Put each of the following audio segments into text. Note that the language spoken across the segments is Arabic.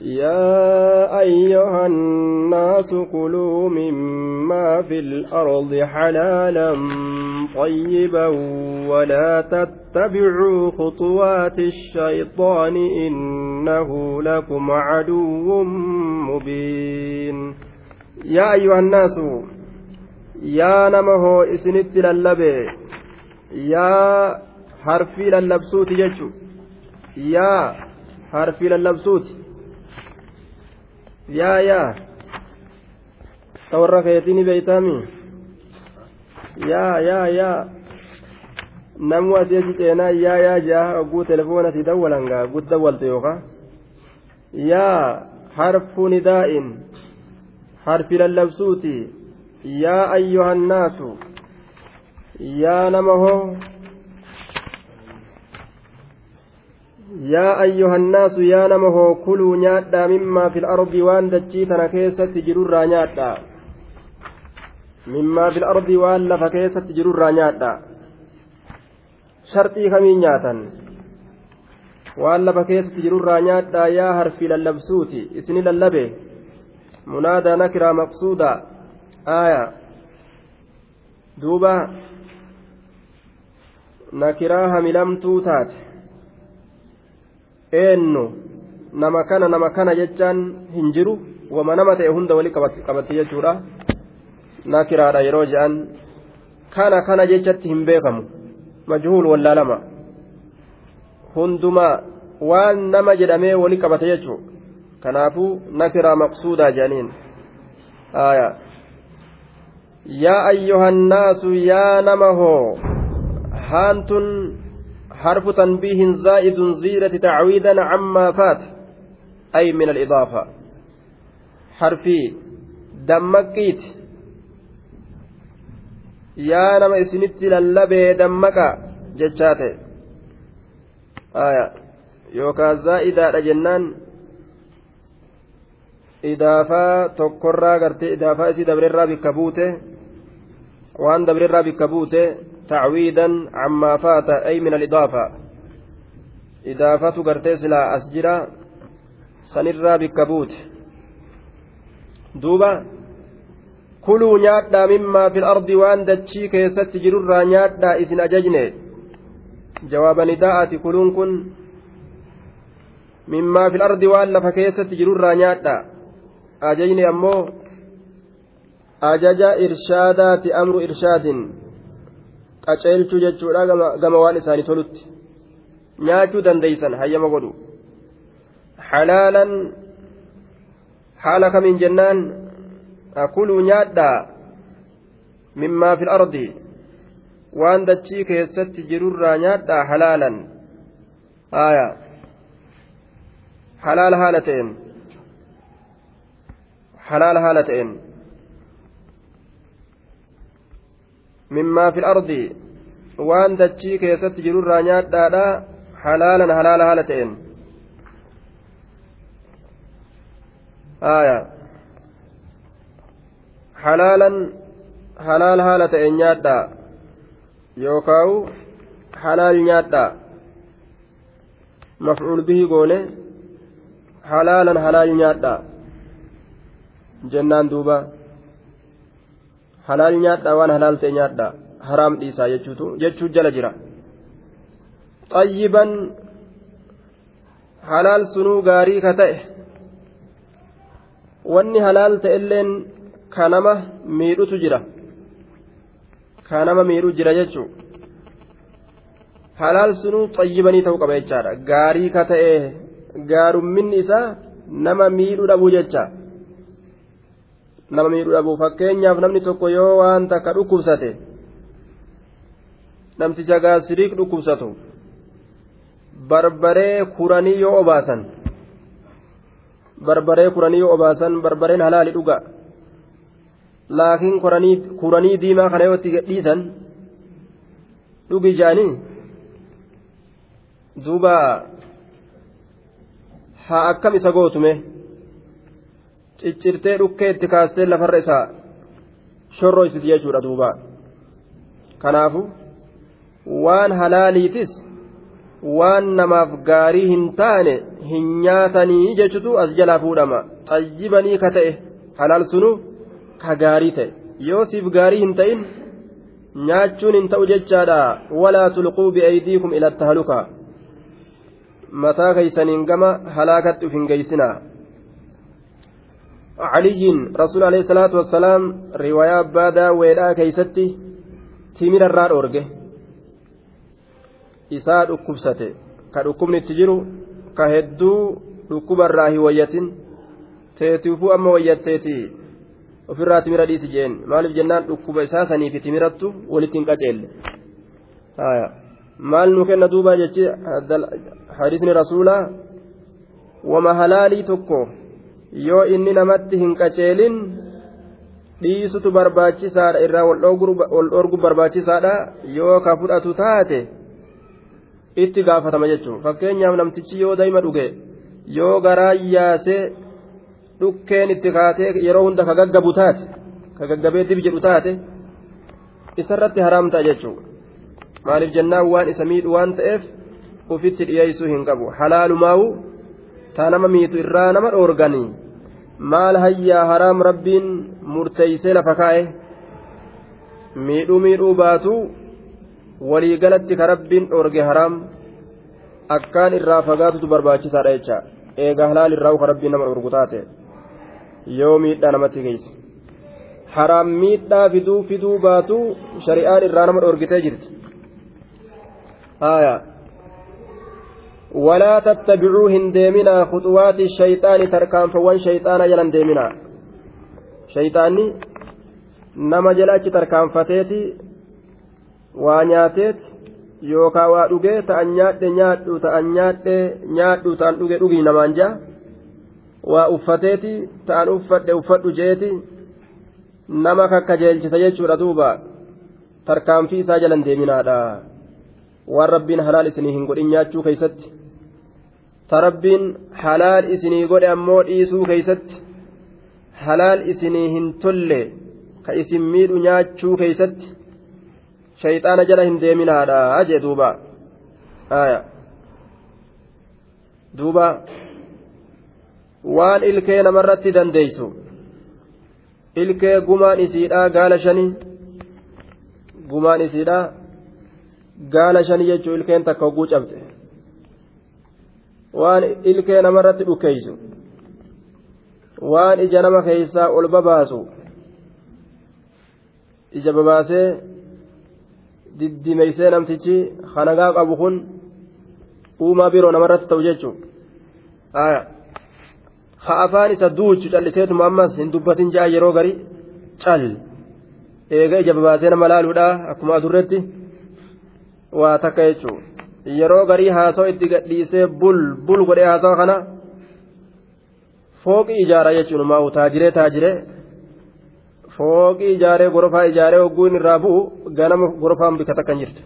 يا أيها الناس كلوا مما في الأرض حلالا طيبا ولا تتبعوا خطوات الشيطان إنه لكم عدو مبين. يا أيها الناس يا نمه إسنت للبي يا حرفي للبسوت يجو يا حرفي للبسوت. Yaa yaa ta warra keetii beeytaami yaa yaa yaa namu asii achi ceenaa yaa yaa jaa oguu telefoona si dawwalangaa gudda waltu yookaa yaa harfu nidaa'in harfi lallabsuuti yaa ayyuhannaasu yaa nama hoo yaa ayyuhannaasu yaa nama hoo kuluu nyaadhaa mimmaa fil ardi waan dachii tana keessatti jirurraa nyaadhaa mimmaa fil ardi waan lafa keessatti jirurraa nyaadhaa sharxii kamiin nyaatan waan lafa keessatti jirurraa nyaadhaa yaa harfi lallabsuuti isini lallabe munaadaa nakiraa maqsuuda aaya duuba nakiraa hamilamtuu taate eenyu nama kana nama kana jechaan hin jiru wama nama ta'e hunda wali qabatti jechuudha nakiraadha yeroo je'an kana kana jechatti hin beekamu majhuul wallaalama hunduma waan nama jedhamee wali qabate jechuu kanaafuu nakiraa maqsuudaa jedhaniin yaa ayyuhannaasu yaa nama hoo haantun حرف تنبيه زائد زيرة تعويدا عما فات أي من الإضافة. حرف دمكيت. يا نما إسنت للبي دمك جتشات آية. يوكا زائدة جنان idaafaa tokkorraa gartee idaafaa isii dabreerraa bikka buute waan dabreerraa bikka buute تعويدا عما فات أي من الإضافة. إضافة قرتيس لا أسجرا سنرى بكبوت. دوبا كلوا نيادا مما في الأرض وأن دتشي كيست جرر نيادا إسن أججني. جواب نداءة كلون كن. مما في الأرض وأن لف كيست جرر نيادا. أججني أمو. أجج إرشادات أمر إرشاد. Qaceelchuu jechuudha gama waan isaanii tolutti nyaachuu dandeeysan hayyama godhu halaalan haala kamiin jennaan akuluu nyaadhaa mimmaa fil ardi waan dachii keessatti jirurraa nyaadhaa halaalan aya halaala haala ta'een halaala haala ta'een mimmaa fil ardi waan dachii keessatti jirurraa nyaadhaadha halaalan halaala haala ta'een aya halaalan halaal haala ta'een nyaadhaa yookaawu halaal nyaadhaa mafcuul bihi goone halaalan halaal nyaadhaa jennaan duuba halaal nyaadhaa waan halaal ta'e nyaadhaa haraam dhiisaa jechuutu jechuu jala jira xayyiban halaal sunuu gaarii ka ta'e wanni halaal ta'elleen ka nama miidhutu jira ka nama miidhu jira jechuu halaal sunuu xayyibanii ta'uu qaba jechaadha gaarii ka ta'e gaarumminni isaa nama miidhu dhabuu jecha nama miidhu dhabuu fakkeenyaaf namni tokko yoo waan takka dhukkubsate namticha gaasiriik dhukkubsatu barbaree kuranii yoo obaasan barbaree kuranii yoo obaasan barbareen halaali dhuga laakiin kuranii diimaa kana yoo itti dhiisan dhugi jaanii duuba haa akkam isa gootume ciccirtee dhukkee itti kaastee lafarra isaa shorroo isiti jechuudha duuba. Kanaafu waan halaaliitis waan namaaf gaarii hin taane hin nyaatanii jechutu as jalaa fuudhama. Xayyibanii ka ta'e halaal sunu ka gaarii ta'e. Yoo siif gaarii hin ta'in nyaachuun hin ta'u jechaadha. Walaa tulquu bi'aydiikum ila tahaluka mataa keeysaniin gama halaakatti uf hin geeysinaa علي رسول عليه الصلاة والسلام رواية بادا ويلا كيستي تيمير الرار أورجه isaa dhukkubsate ka dhukkubni itti jiru ka hedduu dhukkubarraa hin wayyatin teetiifuu amma wayyatteeti ofirraa timira dhiisi jeen maaliif jennaan dhukkuba isaa saniifi timirattu walitti hin qaceelle maal nu kenna duuba jechi hadiisni rasuulaa wama halaalii tokko yoo inni namatti hin qaceelin dhiisutu barbaachisaadha. Irraa wal dhorgu barbaachisaadha. Yoo ka fudhatu taate itti gaafatama jechuun. Fakkeenyaaf namtichi yoo daa'ima dhuge yoo garaa yaasee dhukkeen itti kaatee yeroo hunda ka gaggabu taate ka gaggabee dib jedhu taate isarratti haraam ta'a jechuudha maaliif jennaan? Waan isa miidhu waan ta'eef ufitti dhiyeessuu hin qabu. Halaalumaawu taa nama miitu irraa nama dhoorganii maal hayyaa haraam rabbiin murteeysee lafa kaa'e? Miidhuu miidhuu baatu. waliigalatti ka rabbiin dhoorge haraam. Akkaan irraa fagaatutu barbaachisaadha jecha. Eega halaal irraa ka rabbiin nama dhoorgu taate. Yoo miidhaa namatti geesse. Haraam miidhaa fiduu fiduu baatu shari'aan irraa nama dhoorgitee jirti ولا تتبعوا هنديمنا خطوات الشيطان تركان فوان شيطان جلن ديمنا شيطاني نما جلاك تركان فتيتي waa nyaateet yookaan waa dhugee ta'an nyaadhe nyaadhu ta'an nyaadhe nyaadhu ta'an dhuge dhugii namaan jaa waa uffateeti ta'an uffadhe uffadhu jeeti nama kakkajeelchisa jechuudha duuba tarkaanfii isaa jalan deeminaadha Waan rabbiin halaal isinii hin godhin nyaachuu keeysatti. Ta rabbiin halaal isinii godhe ammoo dhiisuu keeysatti. Halaal isinii hin tolle ka isin miidhu nyaachuu keeysatti. Shayxaana jala hin deeminaadha jee duuba. Aya. Duuba. Waan ilkee namarratti dandeeysu. Ilkee gumaan isiidha gaala shanii gumaan isiidha gaala shanii jechuu ilkeen takka hogguu cabxe waan ilkee namarratti dhukkeeysu waan ija nama keeysaa ol babaasu ija babaasee diddimeysee namtichi hanagaa qabu kun uumaa biroo namarratti ta'u jechuun ha afaan isa duuchu calliseetuma ammas hin dubbatin ja'a yeroo gari cal eega ija babaasee nama laaluudha akkuma adurretti waa takka jechuun yeroo garii haasoo itti gadhiisee bul bul godhee haasoo kana fooqii ijaara jechuun maa'u taajiree taajiree. fooqii ijaaree gorofaa ijaaree hogguun irraa bu'u ganama gorofaan bika takka jirtu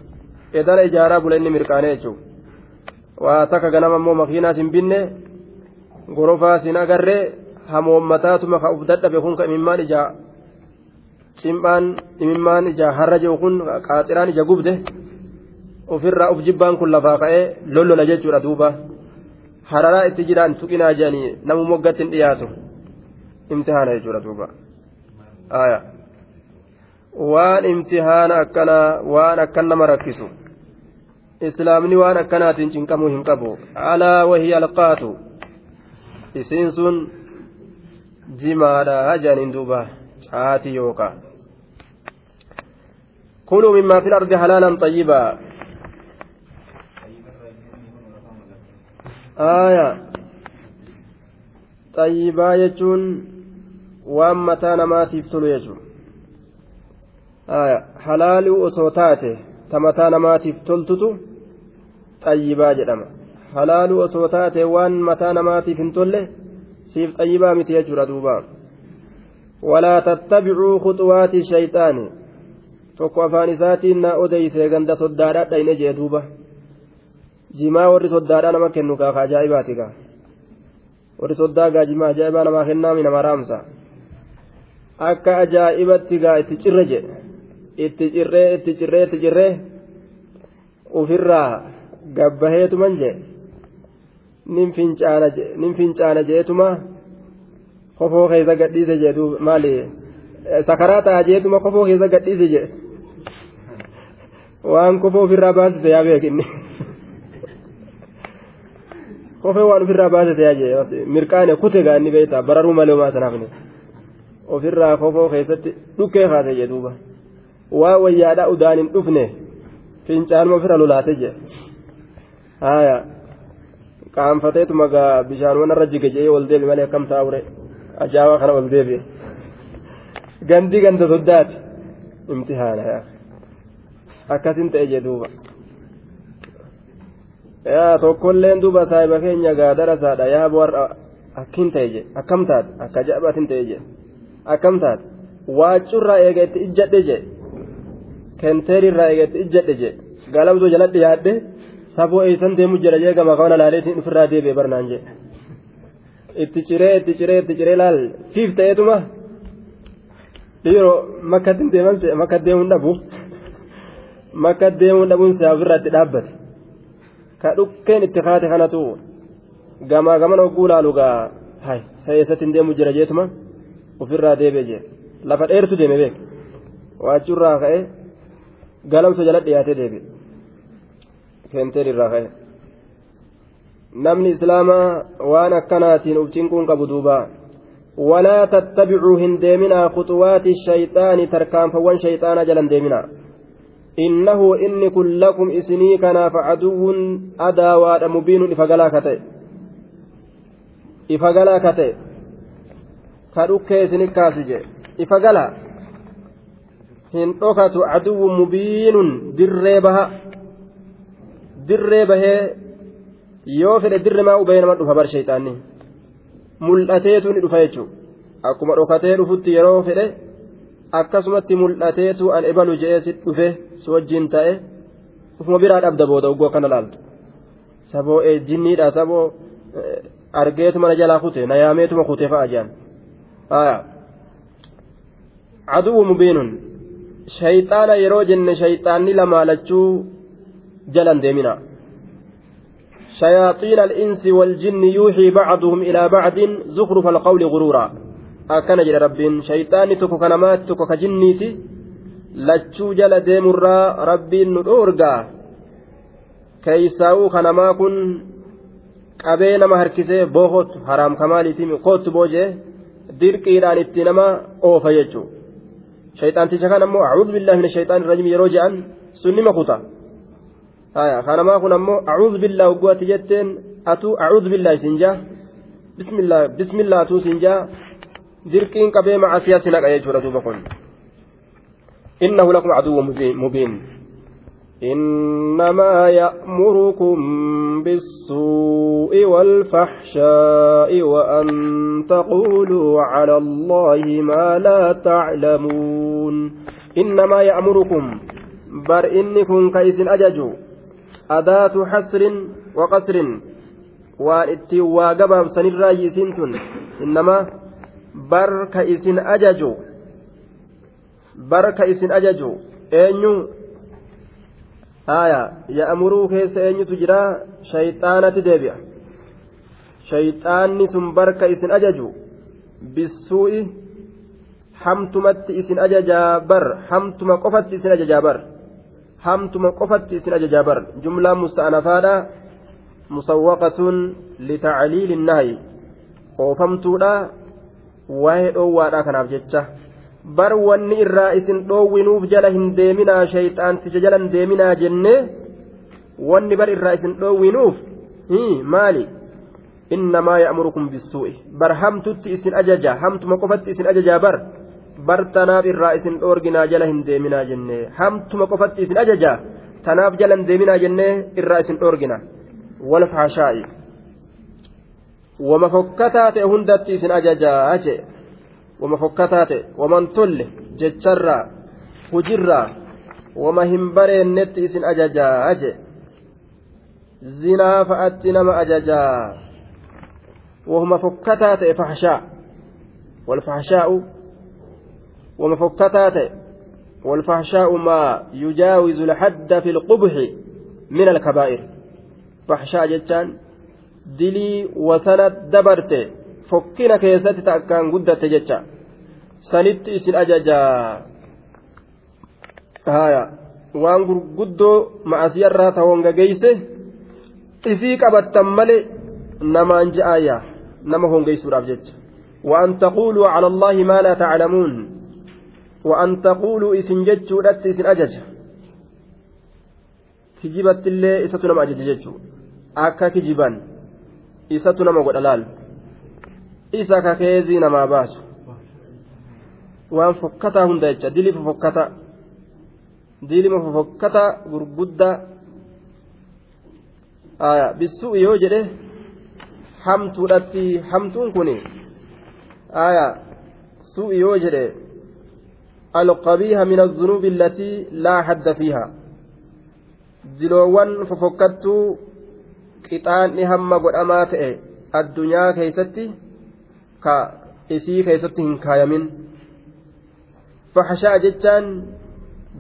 edana ijaaraa bula inni mirqaanee jechuudha waa takka ganama immoo makiinaas hin binne gorofaas hin agarree hamoommataatuma ka uf dadhabe kun ka imimmaan ijaa cimhaan imimmaan ijaa harra jiru kun qaaxiraan ija gubde ofirraa uf jibbaan kun lafaa ka'ee lollola jechuudha duuba hararaa itti jiraan tuqinaa jedhanii namu moggatti hin dhiyaatu imtihaana jechuudha duuba. waan imtihaana akkanaa waan akkan nama rakkisu islaamni waan akkanaatiin cinqamuu hin qabu alaa wahii alqaatu isiin sun jimaadha jedhaniin duuba caati yookaa كلوا مما في الأرض حلالا طيبا aayaa xayyibaa jechuun waan mataa namaatiif tolu jechuudha aayaa halaaluu osoo taate ta mataa namaatiif toltutu xayyibaa jedhama. Halaaluu osoo taate waan mataa namaatiif hin tolle siif xayyibaa miti jechuudha duuba. Walaa tattabicuu khuxuwaati shayxaani tokko afaan isaatiin naa odeyse ganda soddaadhaa dhayne jee duuba. Jimaa warri soddaadhaa nama kennu kaa ajaa'ibaati kaa warri soddaa gaa jimaa ajaa'ibaa namaa kennaami nama raamsa akka ajaa'ibatti gaa itti cirre jedhe itti cirree itti cirree itti cirree ofirraa gabbaheetuman jee nin fincaana jeetuma kofoo keessa gadhiise jedhu maali sakaraa ta'a jeetuma kofoo keessa gadhiise jedhe waan kofoo ofirraa baasise yaa beekinni kofee waan ofirraa baasise yaa jee mirqaane kute gaanni beektaa bararuu malee homaa sanaafni ofirraa kofoo keessatti dhukkee kaase jedhuuba waa wayyaadhaa udaan hin dhufne fincaanuma ofirra lolaate jedhe haaya qaanfateetuma gaa bishaanuma irra jige jee ol deebi malee akkam taa'ure ajaa'aa kana ol deebi'e gandi ganda soddaati imtihaana yaa akkasin ta'e jee duuba yaa tokkolleen duuba saahiba keenya gaa darasaadha yaa warra akkin ta'e jee akkam taate? Akka jaabatin ta'e jee. Akkam taate? Waachurraa eega itti ijjadhe jee. Kenteerirraa eega itti ijjadhe jee. Galamtuu jalatti yaadhe saboo eeysan deemu jira jee gama kawana laaleetiin ofirraa deebi'e barnaan jee. Itti ciree itti ciree itti ciree laal. Fiif ta'eetuma? Dhiiroo makkatti deeman makka deemuun dhabu. Makka deemuun dhabuun si'a ofirraa itti dhaabbate ka dhukkeen itti kaate kanatu gamaa gamana hogguu laalu gaa hay sa'eessatti hin deemu jira jeetuma ofirraa deebi'e jee lafa dheertu deeme beek waachurraa ka'e galamsa jala dhiyaatee deebi'e. keenteen irraa ka'e namni islaamaa waan akkanaatiin uf cinquun qabu duuba walaa tattabicuu hin deeminaa khuxuwaati shayxaani tarkaanfawwan shayxaanaa jalan deeminaa innahu inni kun lakum isinii kanaaf caduwwun adaawaadha mubiinun ifa galaa ka ta'e. Ifa galaa ka ta'e. Ka dhukkee isini kaasi jee. Ifa galaa. Hin dhokatu caduwwun mubiinun dirree baha. Dirree bahee yoo fedhe dirre maa ubahee nama dhufa bar shayxaanni mul'ateetu ni dhufa jechuudha akkuma dhokatee dhufutti yeroo fedhe akkasumatti mul'ateetu an ebalu je'ee si dhufe si wajjin ta'e ufuma biraa dhabda booda uggoo akkana laaltu saboo jinniidha saboo argeetu mana jalaa kute na yaameetuma kute fa'a jaan aduwwu mubiinun shayxaana yeroo jenne shayxaanni lamaalachuu جلن ديمنا شياطين الإنس والجن يوحي بعضهم إلى بعض زخرف القول غرورا akkana jedha rabbiin shayxaanni tokko ka namaatti tokko ka jinniiti. Lachuu jala deemurraa rabbiin nu dhoorgaa keeysaa'uu ka namaa kun qabee nama harkisee boohotu haraam kamaaliitiin kootu boojee dirqiidhaan itti nama oofa jechuu shayxaanticha kan ammoo acuudhu billaahi min shayxaan irra yeroo je'an sun nima kuta ka namaa kun ammoo acuudhu billaahi waggooti jetteen atuu acuudhu billaahi siin jaa bismillaatuu siin jaa dirqiin qabee macasiyaa si naqa jechuudha duuba kun innahu lakum caduwwa mubiin إنما يأمركم بالسوء والفحشاء وأن تقولوا على الله ما لا تعلمون إنما يأمركم بر إنكم كيس أججوا أداة حسر وقصر waa gabaabsanin raayyiisiin tun innama barka isin ajaju barka isin ajaju eenyu haya ya'muruu keessa eenyutu jira shayxaanatti deebi'a shayxaanni sun barka isin ajaju bisuu'i hamtumatti isin ajajaa bar hamtuma qofatti isin ajajaa bar hamtuma qofatti isin ajajaa bar jumlaan musta'anafaadha musawwaqatun litacliili nahyi oofamtuudha waa'ee dhoowwaadha kanaaf jecha. Bar wanni irraa isin dhoowwinuuf jala hin deeminaa shayxaanticha jala hin deeminaa jenne wanni bar irraa isin dhoowwinuuf maali? Innamaa ya'murukum bisuu'i bar hamtutti isin ajaja hamtuma qofatti isin ajajaa bar. Bar tanaaf irraa isin dhoorginaa jala hin deeminaa jenne hamtuma qofatti isin ajaja tanaaf jala hin deeminaa jenne irraa isin dhoorgina. Walfaashaa'i jee wama fokkataa ta'e waman tolle jecharraa hujirraa wama hin bareennetti isin ajajaa jee zinaa fa'atti nama ajajaa wama fokkataa ta'e fahshaa walfahshaa'u wama fokkataa ta'e والفحشاء ما يجاوز الحد في القبح من الكبائر faxshaa jechaan dilii wasana dabarte fokkina keessatti takkaan guddatte jecha sanitti isin ajajaa haya waan gurguddoo ma'asiyarraa ta'oon gageeyse ifii qabattan malee namaan ja'aayyaa nama hongeysuudhaaf jecha وأن تقولوا على الله ما لا تعلمون وأن تقولوا إسن جتشو إسن أجج كجبت الله إستنا ما أجج جتشو أكا كجبان إستنا ما قد ألال إسا ككيزي نما باسو waan fokkataa hunda jecha dili fofokkata dilima fofokkata gurgudda bisuu yoo jedhe hamtuudhatti hamtuun kun su'i yoo jedhe alqabiiha min azunuubi allatii laa hadda fiiha diloowwan fofokkattuu qixaanni hamma godhamaa ta'e addunyaa keeysatti ka isii keessatti hin kaayamin faxashaa jechaan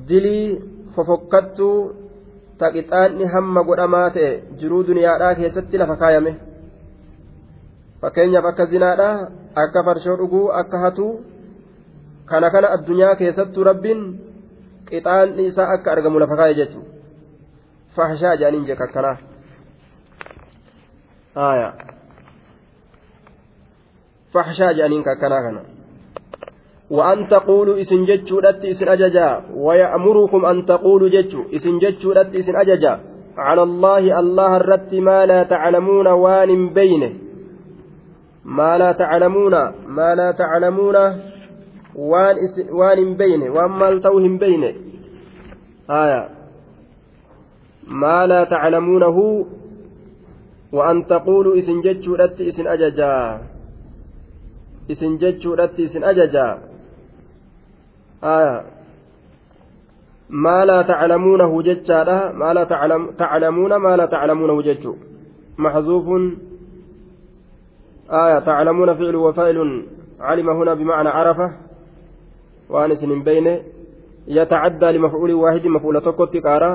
dilii fofokkattuu ta qixaanni hamma godhamaa ta'e jiruu duniyaadhaa keessatti lafa kaayame fakkeenyaaf akka zinaadhaa akka farshoo dhuguu akka hatuu kana kana addunyaa keessattuu rabbiin qixaanni isaa akka argamu lafa kaa'e jechuudha faxashaa jedhaniin jeka akkanaa. Faxashaa jedhaniin kakkanaa kana. وأن تقولوا إسن جتشو لت إسن أججا. ويأمركم أن تقولوا جتشو إسن جتشو لت إسن أججا. على الله الله الرت ما لا تعلمون وان بينه. ما لا تعلمون ما لا تعلمون وان وان بينه. وان مالتوهم بينه. آية. ما لا تعلمونه وأن تقولوا إسن جتشو لت إسن أججا. إسن جتشو لت إسن أججا. ما لا تعلمونه ججالا ما لا تعلم تعلمون ما لا تعلمونه ججو محذوف. آية. تعلمون فعل وفاعل. علم هنا بمعنى عرفة. وانس من بين. يتعدى لمفعول واحد مفعول تكوت كارا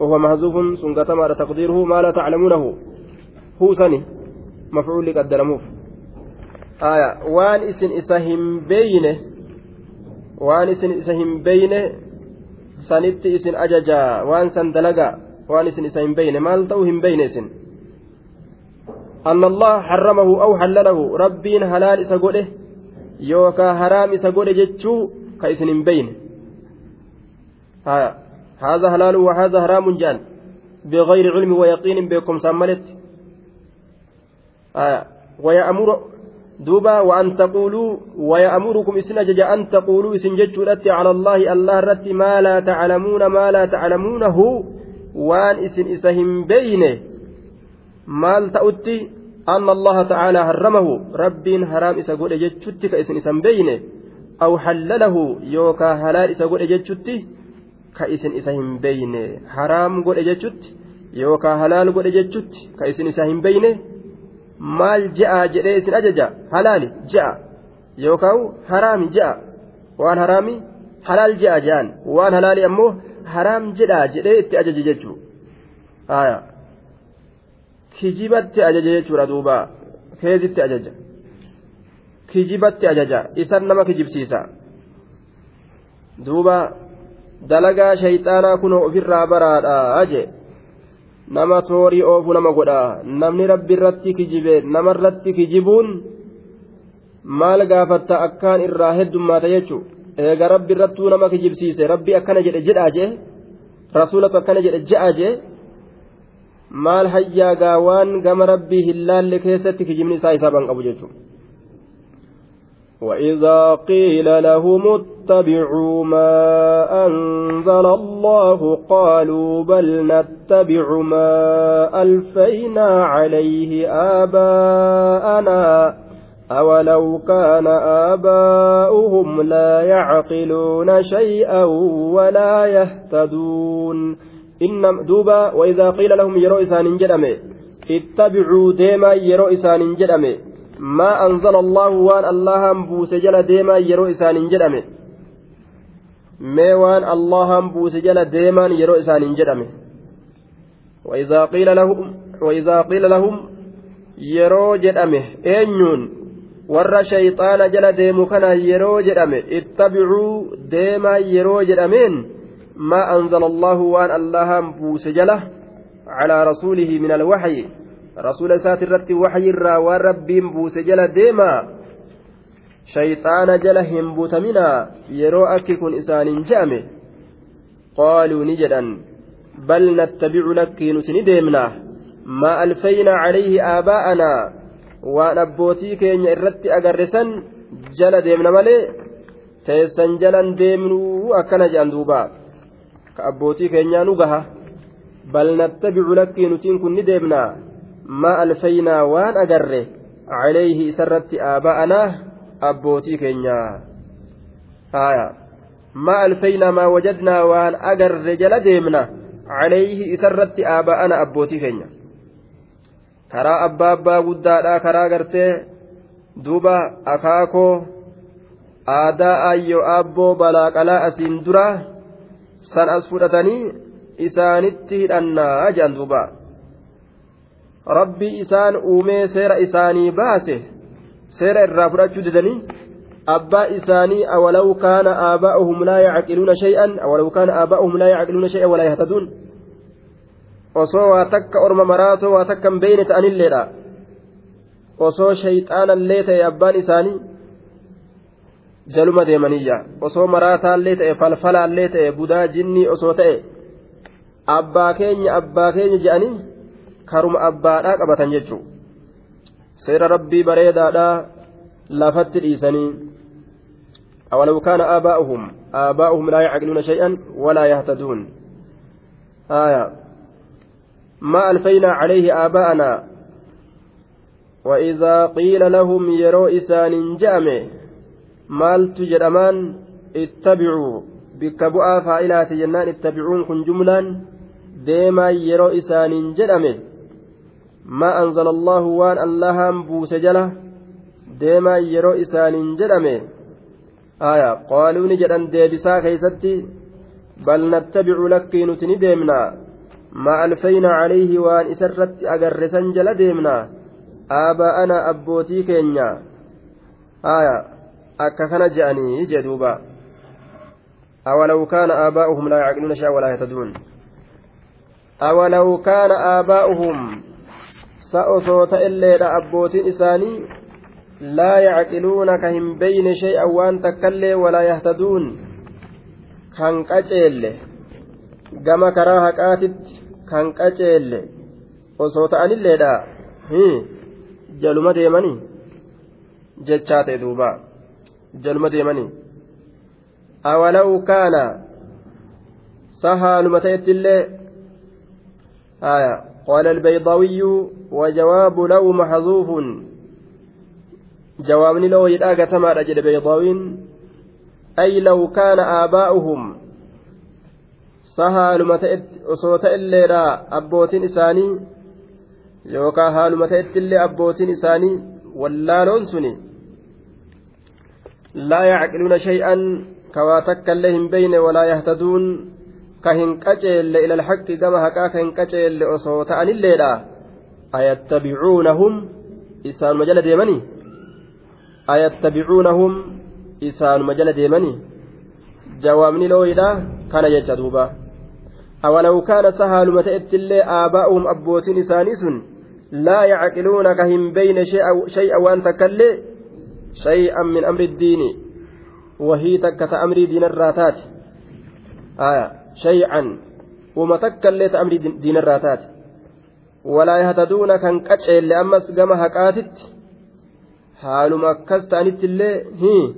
وهو محذوف. سنقتما تقديره. ما لا تعلمونه. هو سني مفعول لقدرموف آية وان اسن اسهم بينه waan isin isa hin beyne sanitti isin ajajaa waan san dalaga waan isin isa hin beyne maal ta'uu hin beyne isin? أن الله حرمه أو حلله ربين حلال إسقوله يوكا حرام إسقوله جتشو كإسن بين هذا حلال وهذا حرام جان بغير علم ويقين بكم سملت ويأمر دوبا وأن تقولوا ويأمركم إسن أجج أن تقولوا إسن جتشورت على الله الله رت ما لا تعلمون ما لا تعلمونه وان إسن إسهم بينه. مال تأتي أن الله تعالى حرمه. رب حرام إسا قول جتشت كإسن إسم بينه. أو حلله. يوكا حلال إسا قول جتشت كإسن إسهم بينه. حرام قول جتشت يوكا حلال قول جتشت كإسن إسهم بينه. Maal ja'a jedhee isin ajaja? Halaali ja'a. Yookaan haraami ja'a. Waan haraami halaal ja'a ja'an. Waan halaali ammoo haraam jedhaa jedhee itti ajaje jechuudha kijibatti ajaja jechuudha duuba. Keezitti ajaja. Kijibatti ajaja. Isan nama kijibsiisa. Duuba dalagaa shayxaanaa kunoo ofirraa baraadhaa jee. nama toorii oofu nama godha namni rabbi irratti kijibe namarratti kijibuun maal gaafatta akkaan irraa heddummaata jechuun eega rabbi irrattuu nama kijibsiise rabbi akkana jedhe jedhaa jee rasuulatu akkana jedhe je'aa jee maal hayyaagaa waan gama rabbii hin laalle keessatti kijibni isaa isaa ban qabu jechuudha. وإذا قيل لهم اتبعوا ما أنزل الله قالوا بل نتبع ما ألفينا عليه آباءنا أولو كان آباؤهم لا يعقلون شيئا ولا يهتدون. إن دوبا وإذا قيل لهم يرو إسان جدمي اتبعوا ديما يرو إسان جدمي anzala allahu waan allahan buuse jala deemaa yeroo isaaniin jedhame mee waan allahan buuse jala deemaan yeroo isaaniin jedhame وإذا قيل لهم yeroo jedhame eenyuun warra shayxaana jala deemu kana yeroo jedhame ittabicuu deemaa yeroo jedhameen maa anzala allahu waan allahaan buuse jala calaa rasuulihi min alwaxyi rasuula isaati irratti waxyi irraa waan rabbiin buuse jala deemaa shayxaana jala hin butaminaa yeroo akki kun isaaniin je'ame qaaluu ni jedhan. Bal nattabicu lakkii nuti ni deemnaa maa alfaynaa calayhi aabaa'anaa waan abbootii keenya irratti agarre jala deemna malee teessan jalan deemnuu akkana jedhan duuba. Ka abbootii keenyaa nu gaha. Bal nattabicu lakkii nutiin kun ni deemnaa maa alfaynaa waan agarre calayhi isarratti aabaa'anaa abbootii keenyaa haya maa alfaynaa maa wajadnaa waan agarre jala deemna calayhi isarratti aabaa'ana abbootii keenya. Karaa abbaa abbaa guddaadhaa karaa gartee duuba akaakoo aadaa ayyoo aabboo balaaqalaa asiin dura san as fudhatanii isaanitti hidhannaa jedhan duuba. Rabbi isaan uumee seera isaanii baase seera irraa fudhachuu didanii abbaa isaanii awalaw kaana aabaa'uhum laa yacqiluuna shay'an awalaw kaana aabaa'uhum laa yacqiluuna shay'an walaa yahtaduun osoo waa takka orma maraatoo waa takka hin beeyne ta'anilleedha osoo shayxaanallee ta'e abbaan isaanii jaluma deemaniyya osoo maraataallee ta'e falfalaallee ta'e budaa jinnii osoo ta'e abbaa keenya abbaa keenya je'anii karuma abbaadhaa qabatan jechuudha seera rabbii bareedaadhaa lafatti dhiisanii أولو كان آباؤهم آباؤهم لا يعقلون شيئا ولا يهتدون آية ما ألفينا عليه آباءنا وإذا قيل لهم يرو إسان جامع مال تجرمان اتبعوا بكبؤا فائلات جنان اتبعون كن جملا ديما يرو إسان ما أنزل الله وان اللهم بوس جله ديما يرو إسان جرمه آية قالوا نجدن ديبسا كيستي بل نتبع لك نتني ديمنا. ما ألفينا عليه وان إسرت أجرسا جل ديمنا. آباءنا أبوتي كينيا. آية أكفنا جأني جدوبا. أولو كان آباؤهم لا يعقلون شيئا ولا يهتدون. أولو كان آباؤهم إساني لا يعقلون كهم بين شيئا وان تكلي ولا يهتدون كان قجل كما كراها قاتت kan qaceelle osoo ta'anilleedha jaluma deemanii jechaa ta'e duuba jaluma deemanii awalaw kaana sahaaluma ta'ettillee آية قال البيضاوي وجواب لو محذوف جوابني لو يداك تما رجل بيضاوين أي لو كان آباؤهم ta'etti osoo ta'elleedha abbootiin isaanii yookaan haaluma ta'ettillee abbootiin isaanii wallaaloon suni laa yacqiluuna shay'an kawaa takkaillee hin beyne walaa yahtaduun ka hin qaceelle ila alhaqqi gama haqaa ka hin qaceelle osoo ta'anilleedha ayattabicuunahum isaanuma jala deemanii ayattabicuunahum isaanuma jala deemanii jawaabni looyidha kana jecha duuba أولو كان سهل متأت الله آباؤهم أبوتين إسانيس لا يعقلون كهم بين شيء شيء وأن تكلي شيئا من أمر الدين وهي تكت أمر دين الراتات آية شيئا وما تكلت أمر دين الراتات ولا يهتدون كان كتشيل لأمس قم هكاتت حالما أكستانت الله هي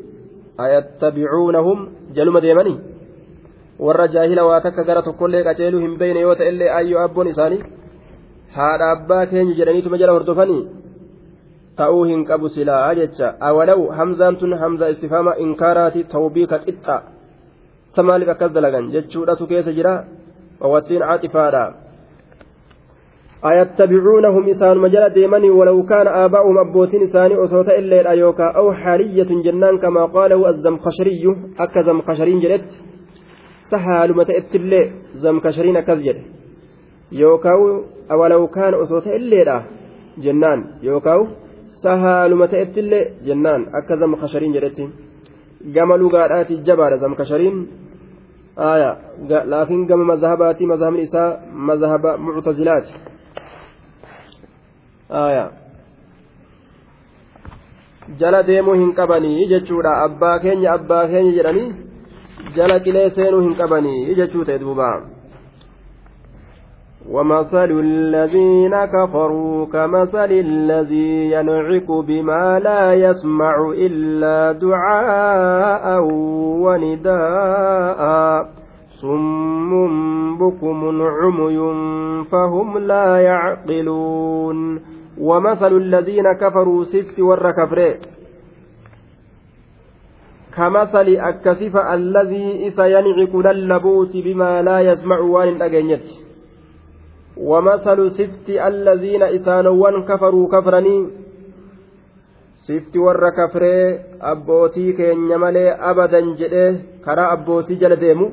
أيتبعونهم جلما ديمني warra jaahila waa takka gara tokkollee qaceeluu hin beeyne yoo ta'ellee ayyoo abboon isaanii haadha abbaa keenya jedhaniituma jala hordofanii ta'uu hin qabu silaa jecha awalaw hamzaan tun hamza istifaama inkaaraati tawbiika qixxa sa maaliif akkas dalagan jechuudhatu keessa jira wawattiin caaxifaadha أيتبعونهم إسان مجال ديمني ولو كان آباؤهم أبوتين إساني أصوت إلا يوكا أو حالية جنان كما قاله الزمخشري أكا زمخشرين جلت haaluma ta'ettillee zamkashariin akkas jedhe yookaan awalaw kaana osoo ta'e illeedha jennaan yookaan sahaaluma ta'ettillee jennaan akka zama kashariin jedhetti gama lugaadhaati jabaadha laakiin gama mazhabaati mazhabni isaa mazhaba muctazilaati jala deemuu hin qabanii jechuudha abbaa keenya abbaa keenya jedhanii jala qilee seenuu hin qabanii jechuu ta'e duuba ومثل الذين كفروا كمثل الذي ينعق بما لا يسمع إلا دعاء ونداء صم بكم عمي فهم لا يعقلون ومثل الذين كفروا سفت ور كمثل أكسف الذي إس ينعق للبوت بما لا يسمع وان أجنيت ومثل سفت الذين إسانوان كفروا كفرني sifti warra kafree abbootii keenya malee abadan jedhee karaa abbootii jala deemu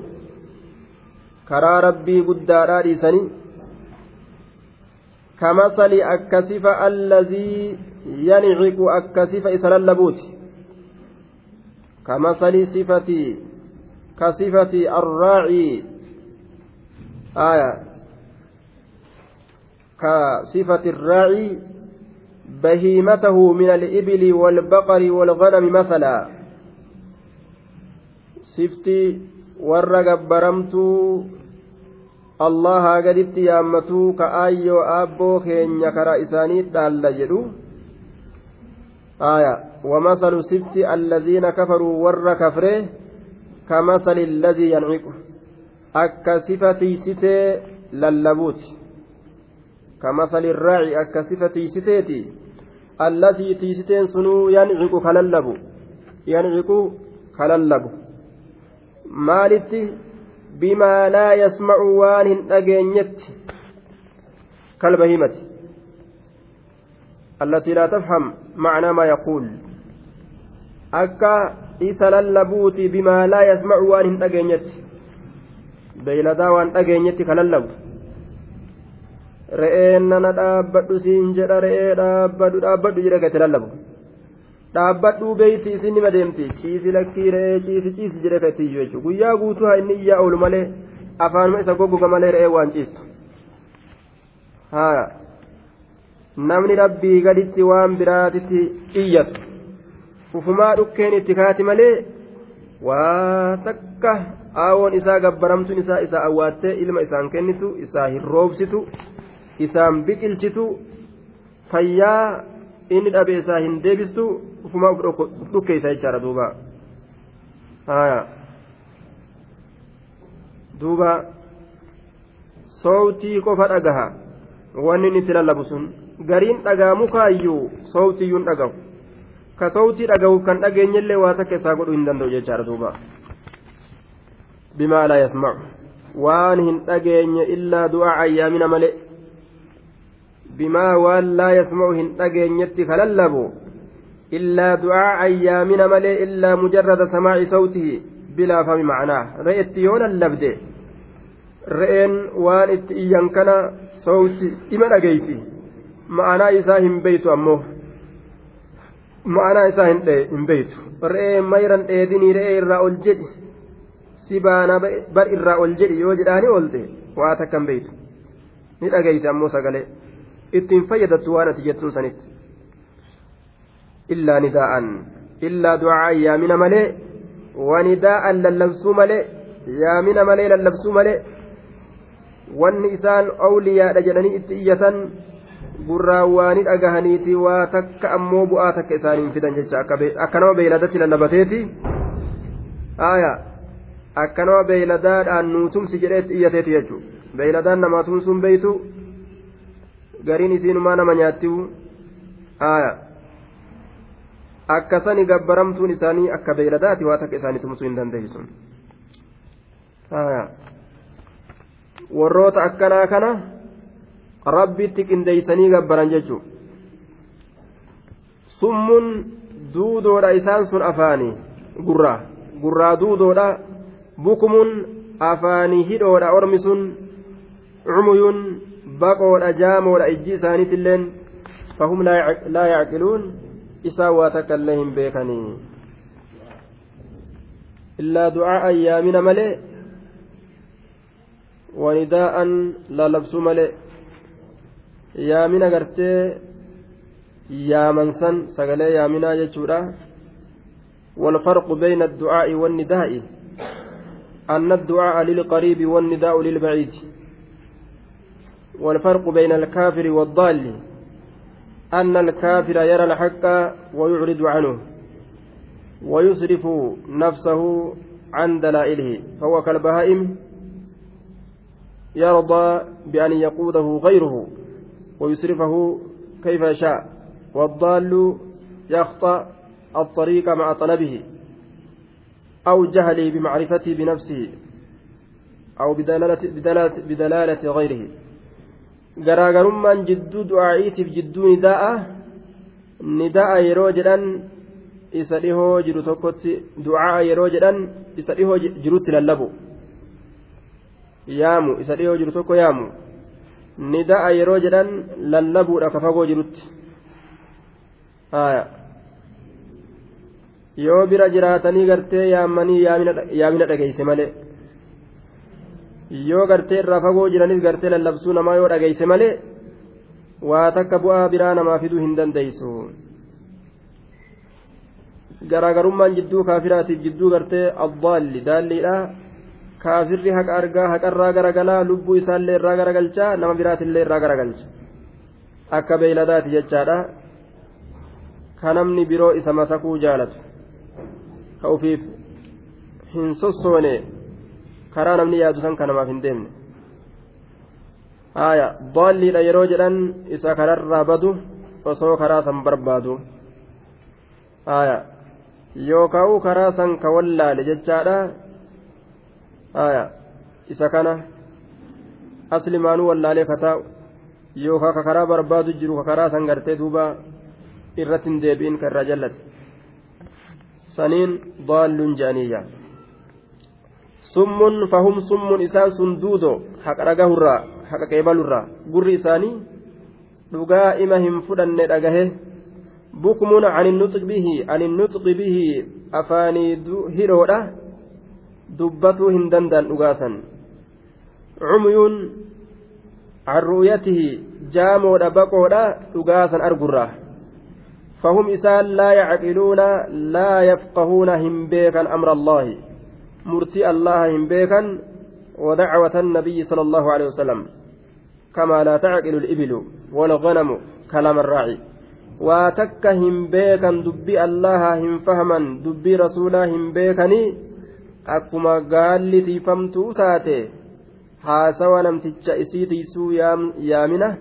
karaa rabbii guddaadhaa dhiisanii كمثل أكسف الذي ينعق أكسف إسلالبوت كمثل صفة كصفة الراعي آية كصفة الراعي بهيمته من الإبل والبقر والغنم مثلا. صفتي ورق برمت yaammatuu ka aayyoo aabboo keenya karaa isaanii dhaalla jedhu aya ومثل ست الذين كفروا ور كفره كمثل الذي ينعق أكا صفتي ستي للبوت. كمثل الراعي أكا صفتي ستيتي التي تيستين سنو ينعق كللب ينعق كللب مالتي bimaa laa yasmacu waan hin dhageenyetti كالبهيمة التي لا تفهم معنى ما يقول أكا إسا للبوت بما لا يسمع وان أجينيت بيلدا وان أجينيت كللب re'een nana dhaabbadhu siin jedha re'ee dhaabbadhu dhaabbadhu jedha gate lallabu. Dhaabbadhu beeyti isin nima deemti. Ciisi lakkii re'ee ciisi ciisi jedhe ka itti jechuudha. Guyyaa guutuu haa inni iyyaa oolu malee afaanuma isa goggoga malee re'ee waan ciistu. Haa. Namni rabbii gaditti waan biraatitti iyyatu ufumaa dhukkeen itti kaati malee waa takka aawoon isaa gabbaramtuun isaa isaa awwaattee ilma isaan kennitu isaa hin roobsitu isaan biqilchitu fayyaa inni dhabe isaa hin deebistu ufuma uf dhukkeessa jechaadha duuba duuba soowtii qofa dhagaha wanni inni itti lallabu sun gariin dhagaamu kaayyuu soowtiyyuun dhagahu ka soowtii dhagahuuf kan dhageenyellee waa takka isaa godhuu hin danda'u jechaadha duuba bimaa laa yasmacu waan hin dhageenye illaa du'aa ayyaamina malee bimaa waan laa yasma'u hin dhageenyetti kalallabu illaa du'aa ayyaamina malee illaa mujarrada samaa'i sawtihi bilaa fami macnaa. Re'etti yoo lallabde re'een waan itti iyyan kana sawti ima dhageeysi. Ma'anaa isaa hin beeytu ammoo. Ma'anaa isaa hin beeytu re'ee mayran dheedinii re'ee irraa ol jedhi. Si baana bar irraa ol jedhi yoo jedhaani oolte waa takka hin beeytu ni dhageeyse ammoo sagalee ittiin fayyadattu waan ati jettuun sanitti. Illaa nidaa'an. Illaa du'aa yaamina malee wanidaa'an lallabsuu malee yaamina malee lallabsuu malee wanni isaan awliyaadha jedhanii itti iyyatan gurraawwaanii dhagahaniiti waa takka ammoo bu'aa takka isaaniin fidan jecha akka nama beeyladatti lallabateeti. Aayaa akka nama nuutumsi jedheetti iyyateeti jechuudha. Beeyladaan namaa tumsuun beeytu gariin isiinumaa nama nyaattiwu aya akkasani gabbaramtuun isaanii akka beeyladaati waa takka isaanii tumsuu hin dandeeysun aya warroota akkanaa kana rabbitti qindeeysanii gabbaran jechuu summun duudoodha isaan sun afaanii gurraa gurraa duudoodha bukumun afaanii hidhoodha ormi sun cumuyun baqoodha jaamoodha ijji isaaniitilleen fahum laa yacqiluun isaan waa takka illee hin beekanii illaa du'aa yaamina malee wanidaa'an lallabsuu malee yaamina gartee yaamansan sagalee yaaminaa jechuudha والفرق بين الدعاء والنداء أن الدعاء للقريب والنداء للبعيد والفرق بين الكافر والضال أن الكافر يرى الحق ويعرض عنه ويصرف نفسه عن دلائله فهو كالبهائم يرضى بأن يقوده غيره ويصرفه كيف يشاء والضال يخطأ الطريق مع طلبه أو جهله بمعرفته بنفسه أو بدلالة, بدلالة, بدلالة غيره. Garaagarummaan jidduu du'aa'iitiif jidduu nidaa'a nidaa'a yeroo jedhan isa dhihoo jiru tokkotti du'aa'a yeroo jedhan isa dhihoo jirutti lallabu. Yaamu isa dhihoo jiru tokko yaamu. Nidaa'a yeroo jedhan lallabuudha ka fagoo jirutti yoo bira jiraatanii gartee yaammanii yaamina dhageeyse malee yoo gartee irraa fagoo jiranis gartee lallabsuu namaa yoo dhageeyse malee waa takka bu'aa biraa namaa fiduu hin dandeeysu garaagarummaan jidduu kaafiraatiif jidduu gartee addaalli daalliidha kaafirri haqa argaa haqarraa garagalaa lubbuu isaallee irraa garagalchaa nama biraatillee irraa garagalcha. Akka beeyladaati jechaadha. Ka namni biroo isa masakuu jaalatu. Ka ufiif hin sossoone karaa namni yaadu san ka namaaf hin deemne haya daalliidha yeroo jedhan isa kararraa badu osoo karaa san barbaadu haya yookaa'u karaa san ka wallaale jechaadha haya isa kana aslimaanuu wallaalee kataa yookaa ka karaa barbaadu jiru ka karaa san gartee duuba irratti hin deebi'in ka irraa jallate saniin daalluun je'aniyya summun fahum summun isaan sun duudo haqa dhagahurraa haqa qeebalurraa gurri isaanii dhugaa ima hin fudhanne dhagahe bukmun ani nuxqi bihi ani nuxqi bihi afaanii hidhoodha dubbatuu hin danda'an dhugaasan cumyuun can ru'yatihi jaamoodha baqoodha dhugaasan argurraa فهم إسان لا يعقلون لا يفقهون هم بيكا أمر الله مرتي الله هم بيكا ودعوة النبي صلى الله عليه وسلم كما لا تعقل الإبل والغنم كلام الراعي واتك هم بيكا دبي الله هم فهما دبي رسولا هم بيكني أكما قال لي تفهمتو تاتي haasawa namticha isii tiisuu yaamina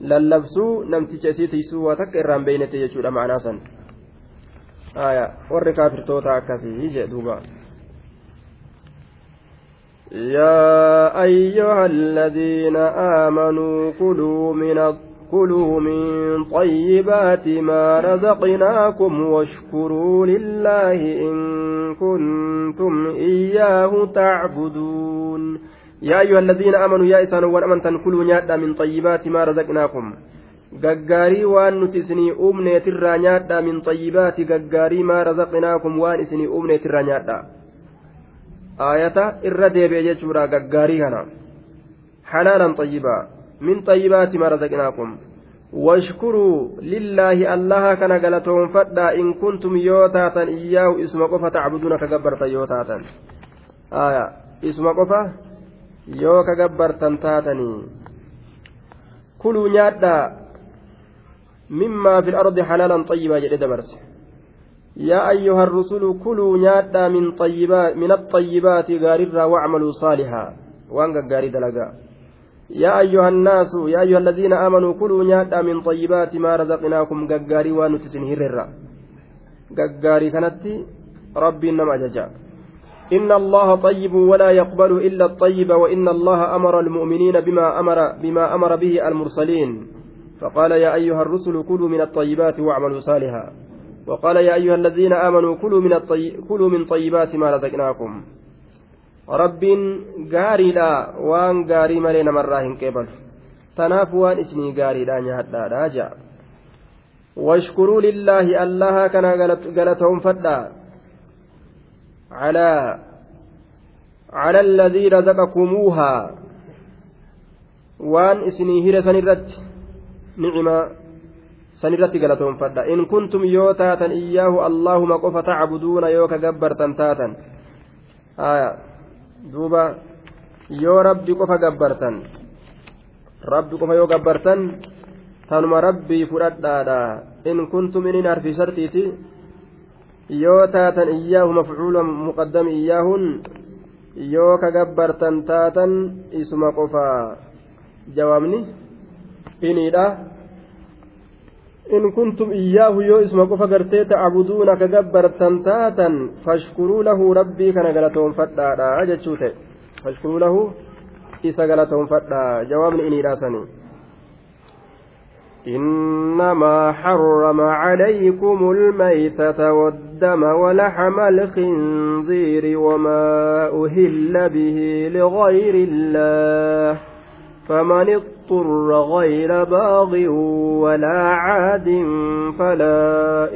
lallabsuu namticha isii tiisuu waa takka irraan beeynete jechuudha ma'anaa san warri kaafirtoota akkasii jee duuba يا أيها الذين آمنوا كلوا من كلوا من طيبات ما رزقناكم واشكروا لله إن كنتم إياه تعبدون. يا أيها الذين آمنوا يا إسان وأمنتن كلوا نيادا من طيبات ما رزقناكم. Gaggaarii waan nuti isinii uumneetirraa nyaadhaa min xayyibaati gaggaarii maa razaqnaakum waan isinii uumneetirraa nyaadhaa. Aayata irra deebi'e jechuudha gaggaarii kana halaalan xayyibaa min xayyibaati maa razaqnaakum washkuruu lillaahi allaha kana galatoonfadhaa in kuntum yoo taatan iyyaahu isuma qofa tacbuduuna ka gabbartan yoo taatan isuma qofa yoo ka gabbartan taatanii kuluu nyaadhaa مما في الأرض حلالا طيبا جل دبرس يا أيها الرسل كلوا نيادا من طيبات من الطيبات غاررا واعملوا صالحا. وانغا غاري دلغا يا أيها الناس يا أيها الذين آمنوا كلوا نيادا من طيبات ما رزقناكم. غغاري ونتسن هررا. غغاري كانت ربي إنما ججا إن الله طيب ولا يقبل إلا الطيب وإن الله أمر المؤمنين بما أمر بما أمر به المرسلين. فقال يا أيها الرسل كلوا من الطيبات واعملوا صالحا. وقال يا أيها الذين آمنوا كلوا من الطي... كلوا من طيبات ما رزقناكم رب غاري لا وان غاري ملينا مراهن كبل tanaaf waan isinii gaariidha nyaadhaadha ja'a washkuruu lillaahi allaha kana galatoonfadha calaa على الذي رزقكموها waan isinii hire sanirratti galatoonfadha in kuntum yoo taatan iyyaahu allaahuma qofa tacbuduuna yoo ka gabbartan taatan aya duuba yoo rabbi qofa gabbartan rabbi qofa yoo gabbartan tanuma rabbii fudhadhaadha in kuntum inin harfi shartiiti yoo taatan iyyaahu mafcuula muqaddami iyyaahun yoo ka gabbartan taatan isuma qofaa jawaabni iniidha in kuntum iyyaahu yoo isuma qofa gartee ta'buduuna ka gabbartan taatan fashkuruu lahu rabbii kana galatoonfadhaadha jechuu ta'e fashkuruu lahu isa galatoonfadha jawaabni iniidha sanii إنما حرم عليكم الميتة والدم ولحم الخنزير وما أهل به لغير الله فمن غير باغ ولا عاد فلا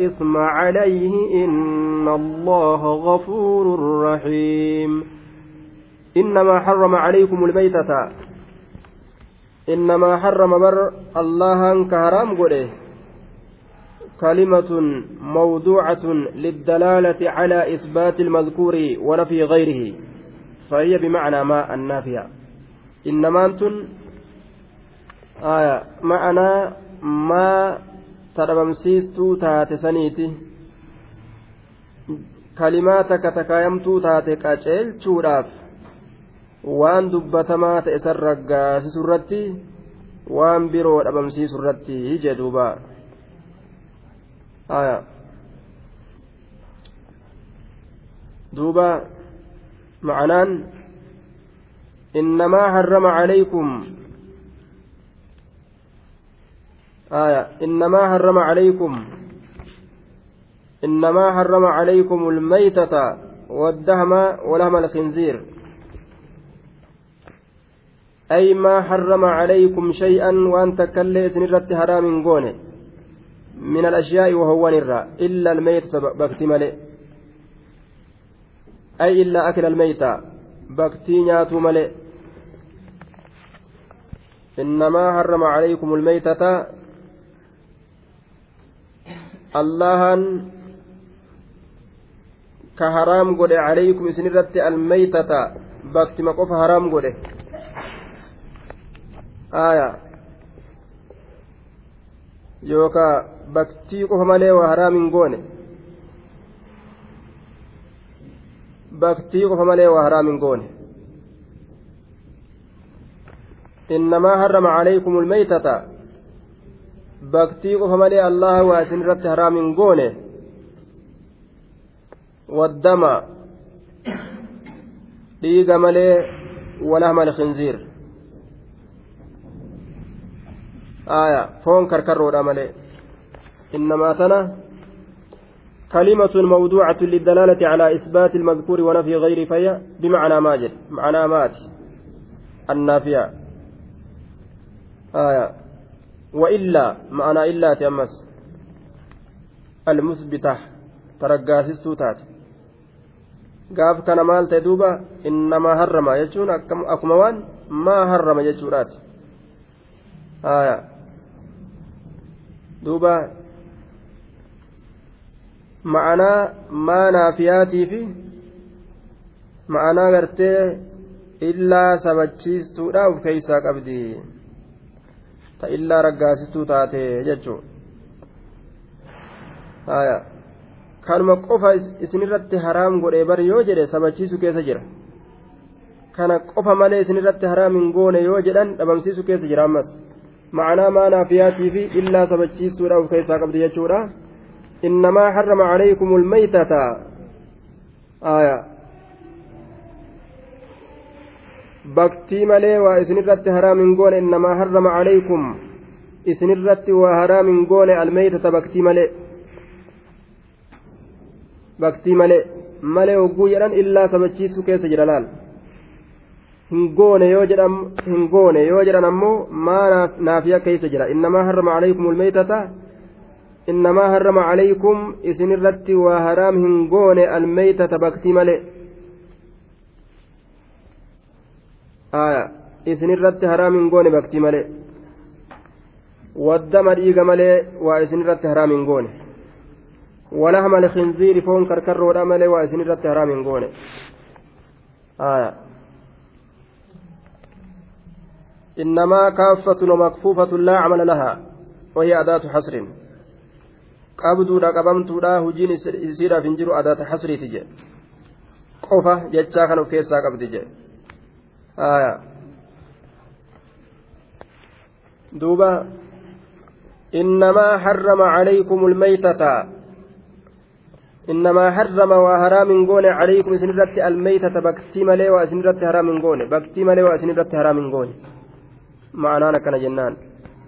إثم عليه إن الله غفور رحيم. إنما حرم عليكم الميتة إنما حرم بر الله كهرام قوله كلمة موضوعة للدلالة على إثبات المذكور ونفي غيره. فهي بمعنى ما النافية إنما أنتم ma'anaa maa tadhabamsiistuu taate saniiti. Kalimaa takka takaayamtuu taate qaceelchuudhaaf waan dubbatamaa ta'e san raggaasisu irratti waan biroo dhabamsiisu irratti jedhuuba duuba ma'anaan innamaa harrama calaykum آية إنما حرم عليكم إنما حرم عليكم الميتة والدهم ولهم الخنزير. أي ما حرم عليكم شيئا وأن تكلي سنرت حرام قونه من الأشياء وهو نرى إلا الميت بكتي ملئ أي إلا أكل الميتة بكتي نياتو ملئ إنما حرم عليكم الميتة allahan ka haraam godhe calaykum isinirratti almaytata baktima qofa haraam godhe aya yookaa baktii qofa malee waa haraamin goone baktii qofa malee waa haraamin goone innamaa harrama calaykum ulmeytata baktii qofa malee allaha waa isin irratti haraamin goone. Waddama. Dhiiga malee walahma alkhinziir آية فون كركرو مالي إنما تنا كلمة موضوعة للدلالة على إثبات المذكور ونفي غير فهي بمعنى ماجد معنى مات النافية آية وإلا معنى إلا تأمس المثبتة ترقاسستو تاتي gaaf kana maal ta'e duuba innamaa harrama jechuun akkuma waan maa harrama jechuudhaati duuba ma'anaa maanaafiyaatii fi ma'anaa gartee illaa sabachiistuudha of keeysaa qabdi ta illaa raggaasistuu taate jechuun kanuma qofa isinirratti haraam godhee bari yoo jedhe sabachiisu keessa jira kana qofa malee isinirratti haraam hin goone yoo jedhan dhabamsiisu keessa jira ammas معنى ما نافياتي في إلا سبتشي سورة كيسا قبل يجورا إنما حرم عليكم الميتة آية بكتي ملي وإسن الرت حرام قول إنما حرم عليكم إسن الرت وحرام قول الميتة بكتي ملي بكتي ملي ملي وقويرا إلا سبتشي سكيس جلال hin goone yoo jedhan hin goone yoo jedhan ammoo maa naafiya keessa jira innamaa harrama calaykum ulmeeytata innamaa harrama calaykum isin irratti waa haraam hin goone almeeytata baktii malee isin irratti haraam hin goone baktii malee waddama dhiiga malee waa isin irratti haraam hin goone ولحم الخنزير فون كركر ولا ملي واسن رت حرام غونه آية إنما كافة ومكفوفة لا عمل لها وهي أداة حصر qabamtuudha hojiin isiidhaaf hin jiru adaata hasriiti jedhe qofa jechaa kan of keessaa qabdi jedhe duuba innamaa harrama calaykum ulmaytata إنما حرم وحرام قون عليكم سنرت الميتة. بكتي ملي وسنرت حرام قون بكتي ملي وسنرت حرام قون معنانا كان جنان.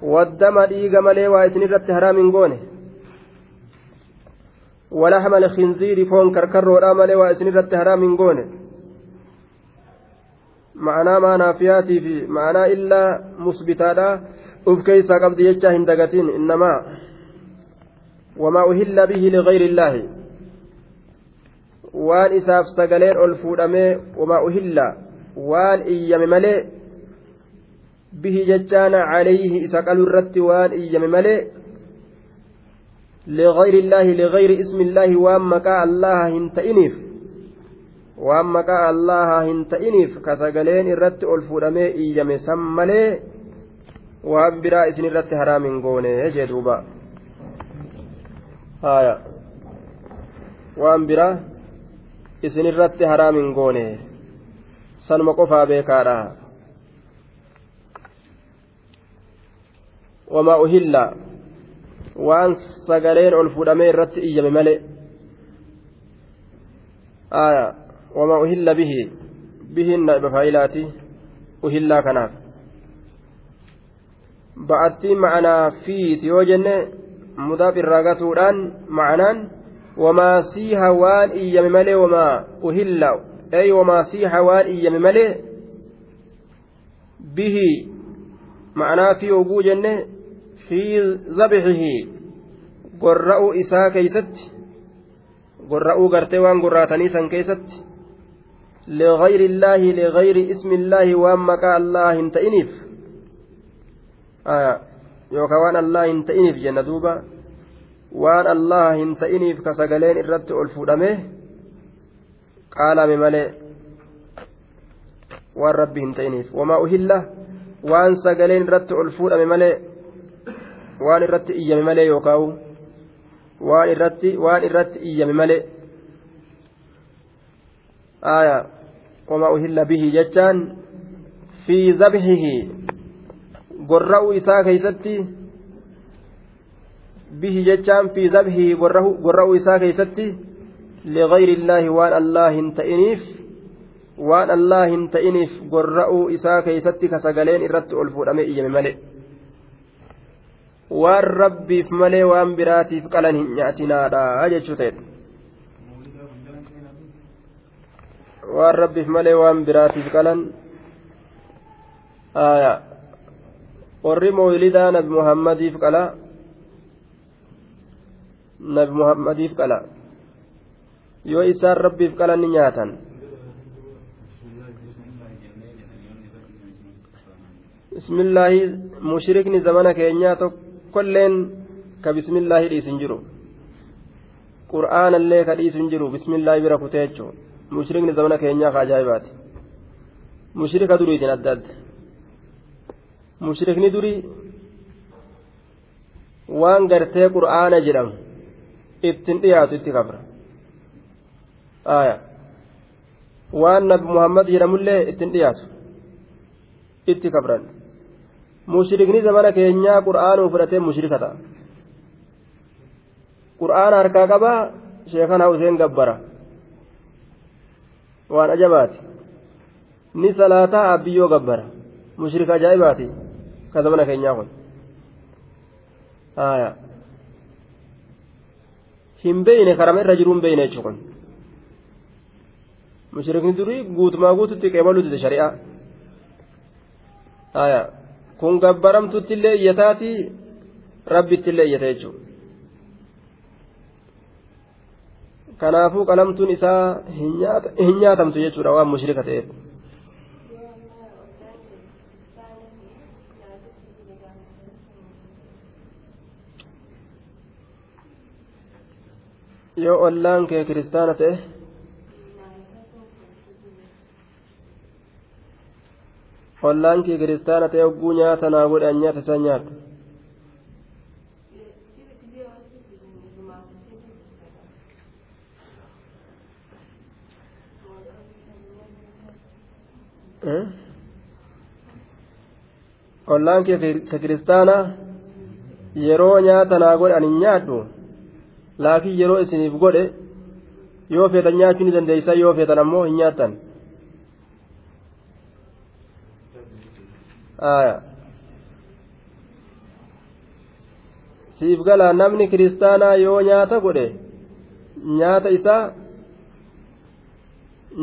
والدم ديق ملي وسنرت حرام قون ولحم الخنزير فون كركر ولا ملي وسنرت حرام قون معناه ما نافياتي في معناه إلا مثبتادا أف كيسا قبض يجاه هندقتين إنما وما أهل به لغير الله waan isaaf sagaleen ol fuudhamee wamaa uhilla waan iyyame malee bihi jechaan calayhi isa qalu irratti waan iyyame malee لغير الله لغير اسم الله وان مكا الله هنتئنيف وان مكا الله هنتئنيف كسغلين الرت الفودمي إيام سملي وان برا اسن الرت حرام غوني جدوبا هايا وان برا isin irratti haraam hin goone sanuma qofaa beekaadha. Wamaa uhilla. Waan sagaleen ol fudhamee irratti iyyame malee. Aya uhilla bihi bihin naiba faayilaati uhillaa kanaaf ba'attiin ma'anaa fiiti yoo jenne mudaaf irraa gatuudhaan ma'anaan wamaa siiha waan iyyame malee wamaa uhilla ay wamaa siiha waan iyyame malee bihi ma'anaa fi oguu jenne fi zabixihi gorra'uu isaa keeysatti gorra'uu gartee waan gorraatanii san لغير الله لغير اسم الله وما الله هنتئنيف آية يوكا وان الله هنتئنيف جنة دوبا hin ta'iniif ka sagaleen irratti ol fuudhame qaalame malee waan rabbi hin ta'iniif wamaa uhilla waan sagaleen irratti ol fuudhame malee waan irratti iyyame malee yookaan waan irratti waan irratti iyyame malee bihi jechaan fi zabhihi gorra'uu isaa keeysatti bihi jechaan fi zabhihi gorra'uu isaa keeysatti ligayri illaahi waan allah hin ta'iniif waan allah hin ta'iniif gorra'uu isaa keeysatti ka sagaleen irratti ol fuudhame iyyame male waan rabbiif malee waan biraatiif qalan hin nyaatinaadha jechuu waan rabbiif malee waan biraatiif qalan warri moylidaa nabi muhammadiif qala nabi muhammadiif qala. Yoo isaan rabbiif qala ni nyaatan. Bismillaahi mushrikni zamana keenyaa tokkolleen ka bismillaahi dhiisin jiru. Qur'aanallee ka dhiisin jiru bismillaahi bira kutee mushrikni zamana keenyaa ajaa'ibaati mushrika duriitiin adda adda mushrikni durii waan gartee qur'aana jedhamu ittiin dhiyaatu itti kabra waan nabi muhammad jedhamullee ittiin dhiyaatu itti kabran mushrikni zamana keenyaa qur'aanuu fudhatee mushrika ta'a qur'aana harkaa qabaa sheekana huseen gabbara waan ajabaati ni salaataa abbiyyoo gabbara mushrika ajaa'ibaati ka zamana keenyaa kun hin beeyne karama irra jiruu hin beeyne jechuun mushrikni durii guutumaa guututti qeebaluu dide shari'aa aya kun gabbaramtutti illee iyyataati rabbitti illee iyyata jechuudha kanaafuu qalamtuun isaa hin nyaatamtu jechuudha waan mushrika ta'eef. yoo ollaan kee kiristaana ta'e ollaan kee kiristaana ta'e hogguu nyaata naa godhan nyaata isaan nyaatu ollaan kee ka kiristaana yeroo nyaata naa godhan hin nyaadhu laakiin yeroo isiniif godhe yoo feetan nyaachuu ni dandeeysan yoo feetan ammoo hin nyaattan siif galaa namni kiristaanaa yoo nyaata godhe nyaata isaa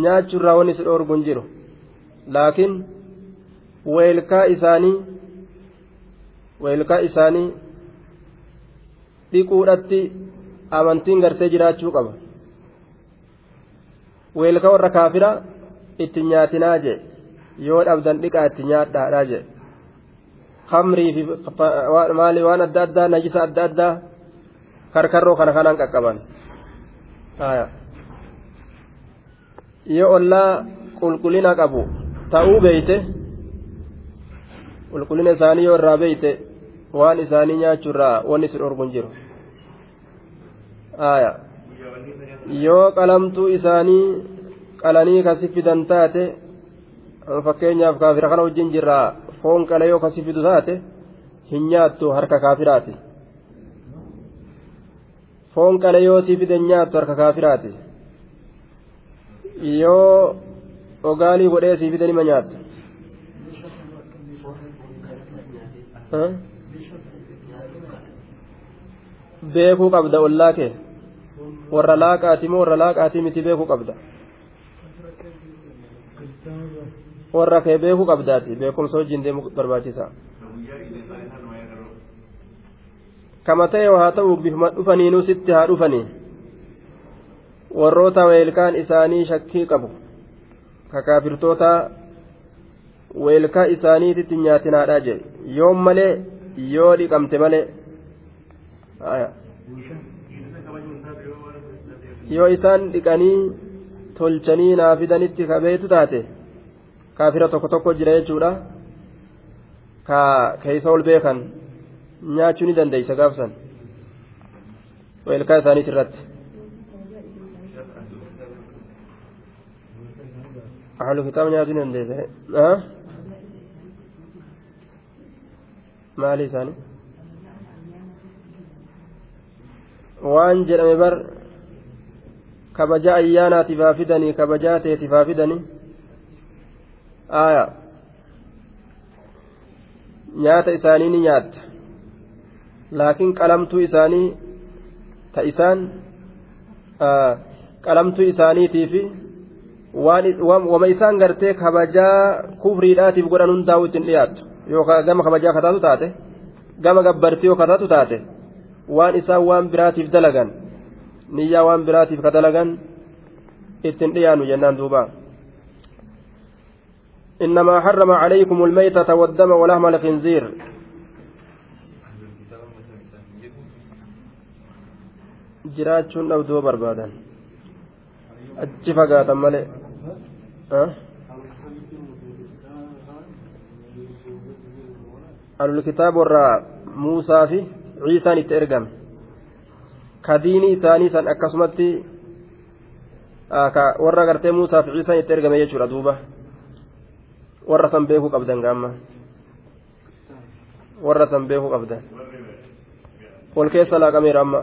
nyaachuurraa wanni si dhoorgu hin jiru laakiin weelkaa isaanii weelkaa isaanii dhiquudhatti amantiin gartee jiraachuu qaba. Weelka warra kaafira itti nyaatinaa jee yoo dhabdan dhiqaa itti nyaadhaadhaa jee. Kamrii fi maali waan adda addaa najisa adda addaa karkarroo kana kanaan qaqqaban. Yoo ollaa qulqullina qabu ta'uu beeyte qulqullina isaanii yoo irraa beeyte waan isaanii nyaachuurraa wanni si dhorgun jiru yoo qalamtuu isaanii qalanii kasi fidan taate fakkeenyaaf kaafira kana wajjin jirraa foon qala yoo kasi fidu taate hin nyaattu harka kaafiraati foon qala yoo sii fidan nyaattu harka kaafiraati yoo ogaalii godhee sii fidan ima nyaattu beekuu qabda ollaa kee warra laaqaati moo warra laaqaati miti beekuu qabda warra kee beekuu qabdaati beekumsa wajjin deemu barbaachisa kama ta'e haa ta'u bifuma dhufaniinuu sitti haa dhufanii warroota weelkaan isaanii shakkii qabu kakaafirtoota weelkaa isaaniititti nyaatinaadha jedhe yoo malee yoo dhiqamte malee yoo isaan dhiqanii tolchanii naa fidanitti kabeetu taate kaafira tokko tokko jira jechuudha. Ka keessa ol beekan nyaachuu ni dandeeysa gaafsan. Weelkaa isaaniit nyaachuu ni dandeeysa maali isaanii waan jedhame bar kabaja ayyaanaatiif haa fidanii kabajaa teetiif haa fidanii aya nyaata isaanii ni nyaatta laakiin qalamtuu isaanii ta isaan qalamtuu isaaniitiifi wama isaan gartee kabajaa kufriidhaatiif godhan hundaa'u ittiin dhiyaattu yookaan gama kabajaa kataatu taate gama gabbartii kataatu taate waan isaan waan biraatiif dalagan niyyaa waan biraatiif ka dalagan ittiin dhiyaanu jennaan duuba إنما حرم عليكم الميتة والدم ولحم الخنزير jiraachuun dhabduu barbaadan achi fagaatan malee alul kitaaba warraa muusaa fi ciisaan itti ergame ka diinii isaanii san akkasumatti warra gartee muusaa fi ciisaan itti ergame jechuudha duuba warra san beekuu qabdan gaamma warra san beekuu qabdan wal keessa laaqameera amma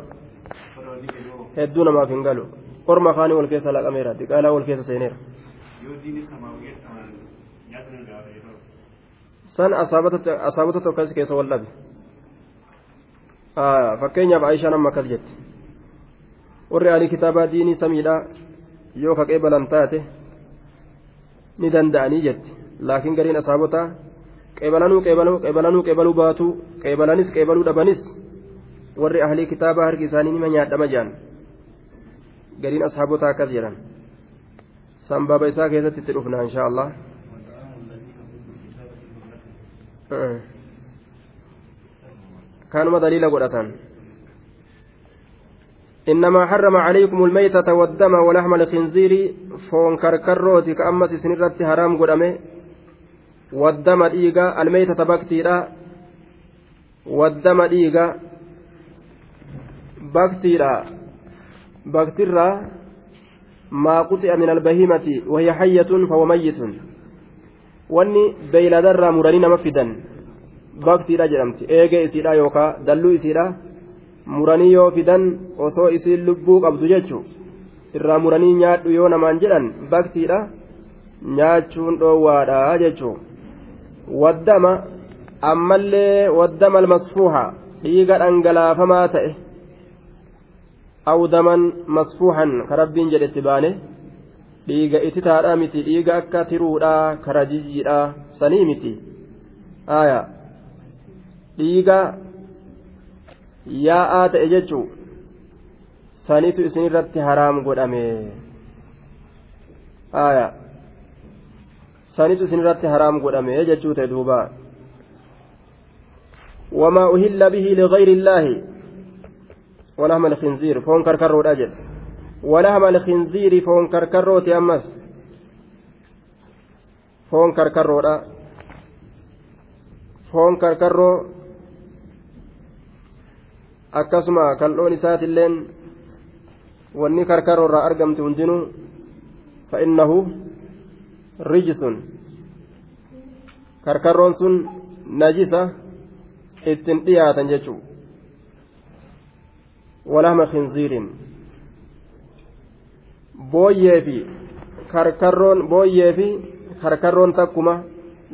hedduu namaaf hin galu orma afaanii wal keessa laaqameera diqaalaa wal keessa seeneera san asaabota tokko keessa wal dhabe fakkeenyaaf aishaan amma akkas jette warri ani kitaabaa diinii samiidha yoo kaqee balan taate ni danda'anii jetti laakiin gariin asaabota qeebalanuu qeebalanuu qeebaluu baatu qeebalanis qeebaluu dhabanis warri ahlii kitaabaa harki isaanii nima nyaadhama jedhan gariin ashaabotaa akkas jedhan. Sanbaba isaa keessatti itti dhufna insha allah kaanuma daliila godhatan. إنما حرم عليكم الميتة والدم ولحم الخنزير فون كركروتي كأمس سنرت حرام قدامه والدم ديغا الميتة بكتيرا والدم ديغا بكتيرا baktirraa maa quxi'a min albahimati wahiya hayyatun fahuwa mayyitun. Wanni beeyladarraa muranii nama fidan baktiidha jedhamti. Eegee isiidha yookaa dalluu isiidha muranii yoo fidan osoo isiin lubbuu qabdu jechu irraa muranii nyaadhu yoo namaan jedhan baktiidha nyaachuun dhoowwaadha jechuu. Waddama ammallee waddama almasfuuha dhiiga dhangalaafamaa ta'e awdaman masfuuhan ka rabbiin jedhetti baane dhiiga ititaadha miti dhiiga akka tiruudha karajijjiidha sanii miti aya dhiiga yaa'aa ta'e jechuu sanitu isinirratti haraam godhame aya sanitu isinirratti haraam godhame jechuu ta'e duuba وما أهل به لغير الله ولحم الخنزير foon karkarroo الأجل ولحم الخنزير foon karkarroo تيمس foon karkarroo foon karkarroo akkasuma kal'oon isaatiilleen wanni karkaroo irraa argamtu hundinuu fa'innahu rijisun karkarroon sun najisa ittiin dhiyaatan jechuu walahma khinziiriin booyyee fi karkarroon booyyee fi karkarroon takkuma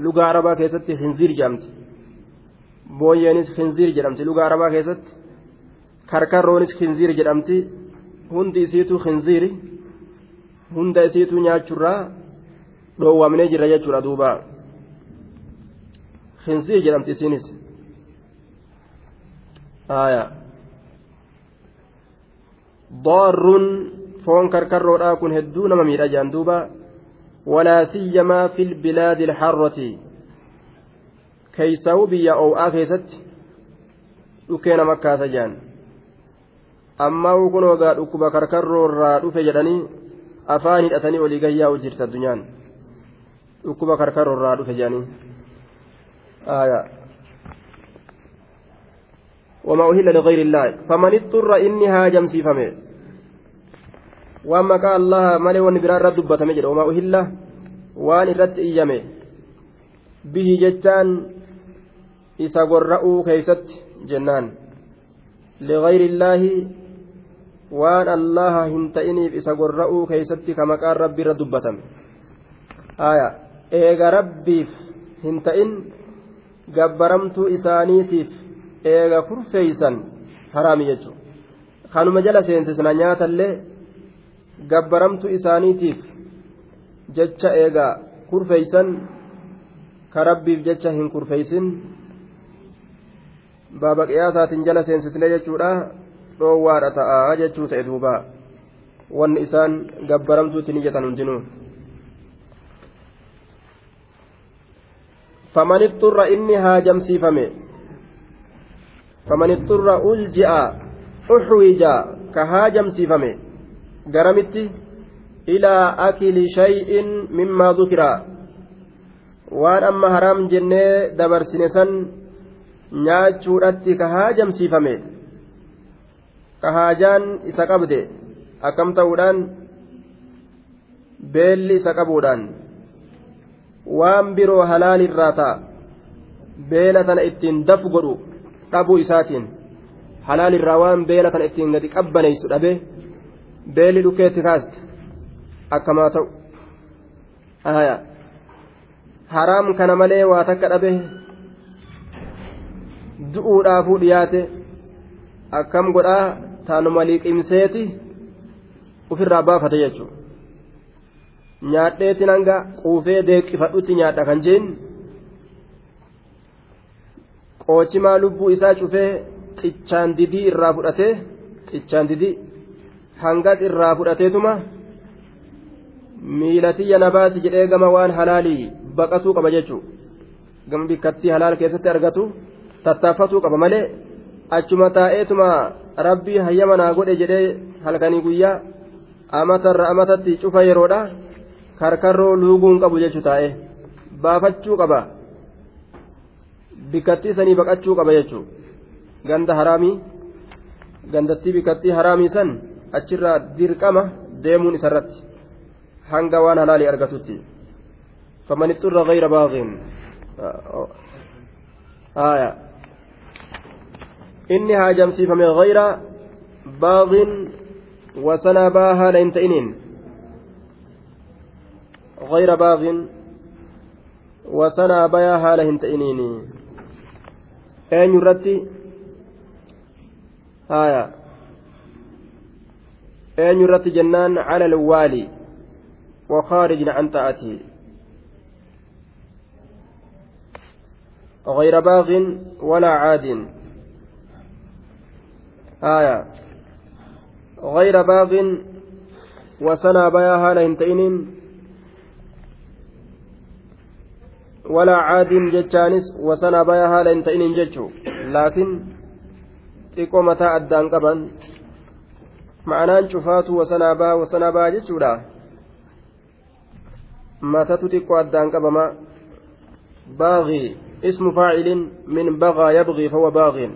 lugaa arabaa keessatti khinziir jedhamti booyyeenis khinziir jedhamti lugaa arabaa keessatti karkarroonis khinziir jedhamti hundi isiitu khinziiri hunda isiitu nyaachurraa dhoowwamnee jirra jechuudha duuba khinziir jedhamti isiinis aya ضار فون duuba walaa siyyamaa fi lbilaadi ilharrati keeysaa'u biyya oo'aa keessatti dhukkee nama kaasa jaan amma kun ogaa dhukkuba karkarroo irraa dhufe jedhanii afaan hidhatanii olii gayyaa'u jirti addunyaan dhukkuba karkarroo irraa dhufe jedhanii وما أهل لغير الله فمن اضطر إني هاجم سيفمي وما قال الله مالي ونبرار دبة مجد وما أهل وان رت إيامي به جتان إسا قرأوا كيست جنان لغير الله ta'iniif isa gorra'uu keeysatti ka maqaan rabbi irra dubbatame aya eega rabbiif hin ta'in gabbaramtuu isaaniitiif eega kurfeeysan haraami jechu kanuma jala seensisna nyaatallee gabbaramtuu isaaniitiif jecha eega kurfeeysan ka rabbiif jecha hin kurfeeysin baaba qiyaasaatiin jala seensisne jechuudha. Dhoowwaadha ta'a jechuu ta'e duuba. Wanni isaan gabbaramtuutti ni jetan hundinuu. Faman ixxurra inni haajamsiifame faman ixxurra ulji'a uxwija ka haajamsiifame garamitti ilaa akili shay'in mimmaa dukira waan amma haraam jennee dabarsine san nyaachuudhatti ka haajamsiifame ka haajaan isa qabde akkam ta'uudhaan beelli isa qabuudhaan waan biroo halaalirraa ta'a beela tana ittiin dafu godhu dhabuu isaatiin halaalirraa waan beela tana ittiin gadi qabbaneessu dhabe beelli dhukeetti kaaste akkamaa ta'u? Haraam kana malee waa takka dhabe du'uudhaafuu dhiyaate akkam godhaa taanuma liqimseeti? Ofirraa baafate jechuudha. Nyaadheetiin hanga quufee deeqifadhutti nyaadha kan jeen qoocimaa lubbuu isaa cufee xichaan didii irraa fudhatee xichaan didii hangas irraa fudhateetuma miilatiyya nabaati jedhee gama waan halaalii baqatuu qaba jechuudha. Gama bikkattii halaal keessatti argatu tattaaffatuu qaba malee achuma taa'eetuma rabbii hayyama naa godhe jedhee halkanii guyyaa amatarra amatatti cufa yeroodha karkarroo luuguun qabu jechuu taa'e. Baafachuu qaba bikkattii sanii baqachuu qaba jechuudha ganda haraamii gandattii bikkattii haraamii san achirraa dirqama deemuun isarratti hanga waan halaalii argatutti faman ixxurra gayra baagin آية inni haajamsiifame gayra baagin wasana baa haala hin ta'iniin gayra baagin wasanaa bayaa haala hin ta'iniin eenyu irratti haya eenyu irratti jennaan cala alwaali وخارج عن طاعته غير باغ ولا عاد آية غير باغ وسنا بيا هالا ولا عاد جتشانس وسنا بيا هالا هنتئن جتشو لكن mataa addaan qaban ma'anaan cufaatu wasanaa baa wasanaa baa jechuudha matatu xiqqoo addaan qabama baagii ismu faacilin min bagaa yabgii fahuwa baagin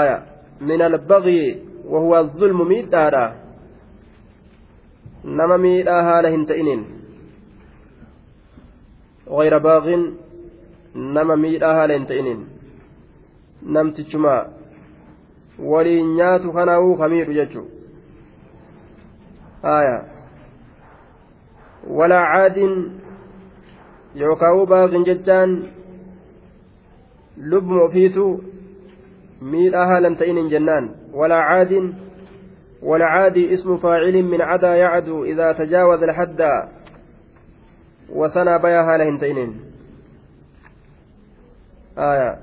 aya من البغي وهو الظلم ميدادا نما ميدا هالا هنتئنين غير باغ نما ميدا هالا هنتئنين namtichuma waliin nyaatu kanaa'uu kamiidhu jechuun haya walaa caadin yookaan baaqin jechaan lubbuma ofiitu miidhaa haalan ta'inin jennaan walaa caadin والعادي اسم فاعل من عدا يعدو إذا تجاوز الحد وسنى بياها لهنتين آية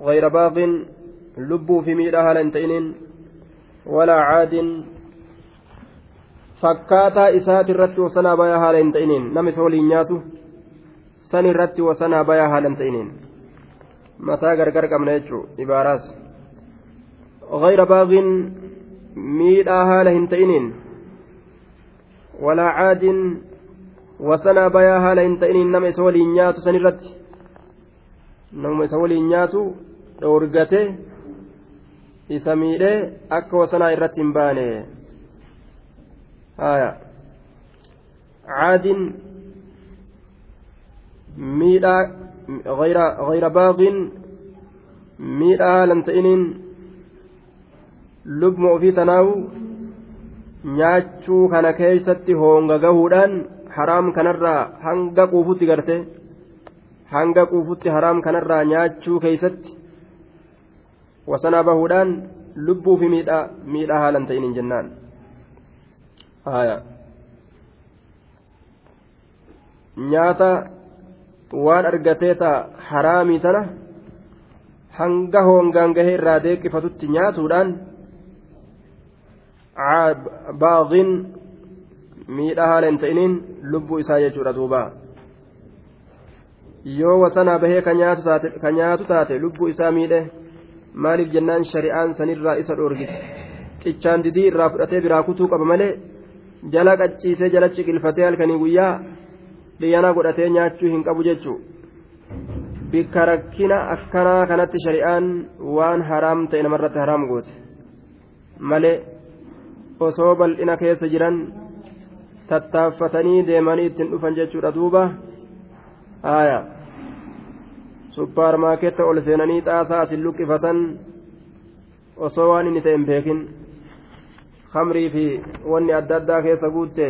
غير باغ لب في ميلها لهنتين ولا عاد fakkaataa isaati irratti wasanaa bayaa haala hin ta'iniin nama isa waliin nyaatu san irratti wasanaa bayaa haala hin ta'iniin mataa gargar qabna غير ميدا ولا عاد وسنا بيا هاله هنتئنين نما سولي نياتو سنرت نما سولي نياتو دورغته miidhee akka wasanaa irratti hin baane haya caadin miidhaa غير باغ haalan ta'iniin lubma ofii tanaawu nyaachuu kana keeysatti hoonga gahuudhaan haraam kanarraa hanga quufutti garte. Hanga quufutti haraam kanarraa nyaachuu keeysatti wasanaa bahuudhaan lubbuu fi miidhaa haalan ta'iniin jennaan. Nyaata waan argatee ta haraamii tana hanga hoongaan gahee irraa deeqifatutti nyaatuudhaan baaqin miidhaa haala hin ta'iniin lubbuu isaa jechuudha duuba. Yoo wasanaa bahee ka nyaatu taate lubbuu isaa miidhe maaliif jennaan shari'aan sanirraa isa dhoorgite qichaan didii irraa fudhatee biraa kutuu qaba malee jala qacciisee jala ciqilfatee halkanii guyyaa dhiyyana godhatee nyaachuu hin qabu jechuu. Bikka rakkina akkanaa kanatti shari'aan waan haraam ta'e namarratti haraam goote. Malee osoo bal'ina keessa jiran tattaaffatanii deemanii ittiin dhufan jechuudha duuba haaya suppaarmaaketta ol seenanii xaasaa asin luqqifatan osoo waan inni ta'e hin beekin kamrii fi wanni adda addaa keessa guutte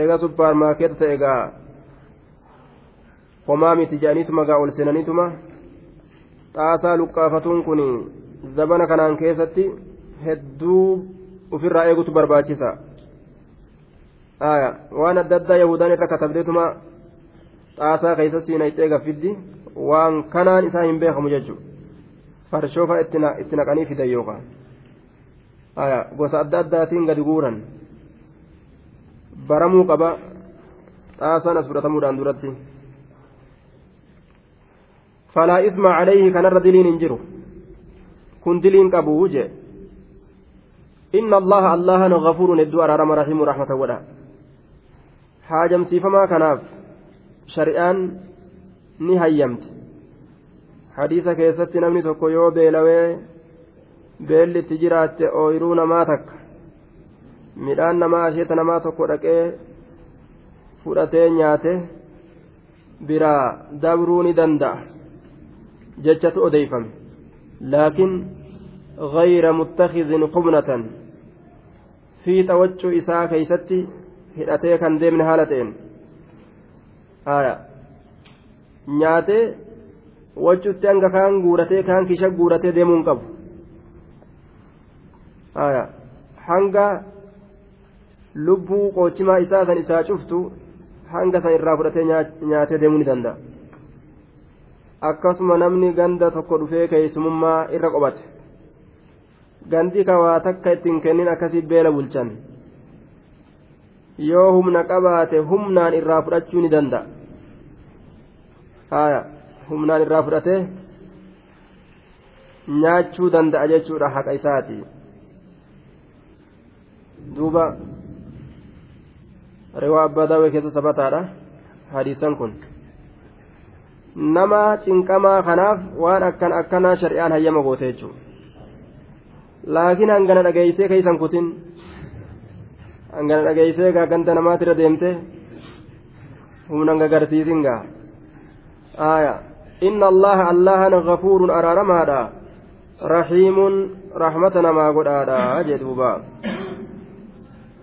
eega suppaarmaaketta ta'e egaa homaa miti jedhaniituma gaa ol seenaniituma xaasaa luqqaafatuun kun zabana kanaan keessatti hedduu ofirraa eegutu barbaachisa waan adda addaa yahudaan irra katabdeetuma xaasaa keessa siinayxee gaffiddi waan kanaan isaa hin beekamu jechuudha farshoofa itti naqanii fidan yookaan gosa adda addaatiin gadi guuran baramuu qaba xaasaan as fudhatamuudhaan duratti falaa isma calayhi kanarra diliin hin jiru kun diliin qabu jee inna allaha allahan gafuurun hedduu araarama rahimu rahmata godha haajamsiifamaa kanaaf shari'aan ni hayyamte hadiisa keessatti namni tokko yoo beelawee beelli itti jiraatte ooyiruu namaa takka midhaan namaa asheeta namaa tokko dhaqee fudhatee nyaate biraa dabruu ni danda'a jechatu odeeyfame laakiin غير متخذ قبنة fiixa waccuu isaa keeysatti hidhatee kan deemne haala ta'een. Nyaatee waccuutti hanga kaan guuratee kaan kisha guuratee deemuu hin qabu hanga lubbuu qoochimaa isaa san isaa cuftu hanga san irraa fudhatee nyaatee deemuu ni danda'a. Akkasuma namni ganda tokko dhufee keessumummaa irra qobate. Gandi kawaa takka ittiin kennin akkasii beela bulchan yoo humna qabaate humnaan irraa fudhachuu ni danda'a humnaan irraa fudhatee nyaachuu danda'a jechuudha haqa isaati duuba riwaa abbaa daawwee keessa sabataadha hadiisan kun nama cinqamaa kanaaf waan akkan akkanaa shari'aan hayyama goote jechuudha laakiin hangana dhageeysee keeysan kutin hangana dhageeysee gaa ganda namaatirra deemte humnan gagarsiisin gaa aya inna allaha allahan gafuurun araaramaadha rahiimun rahmata namaa godhaadha jedhuuba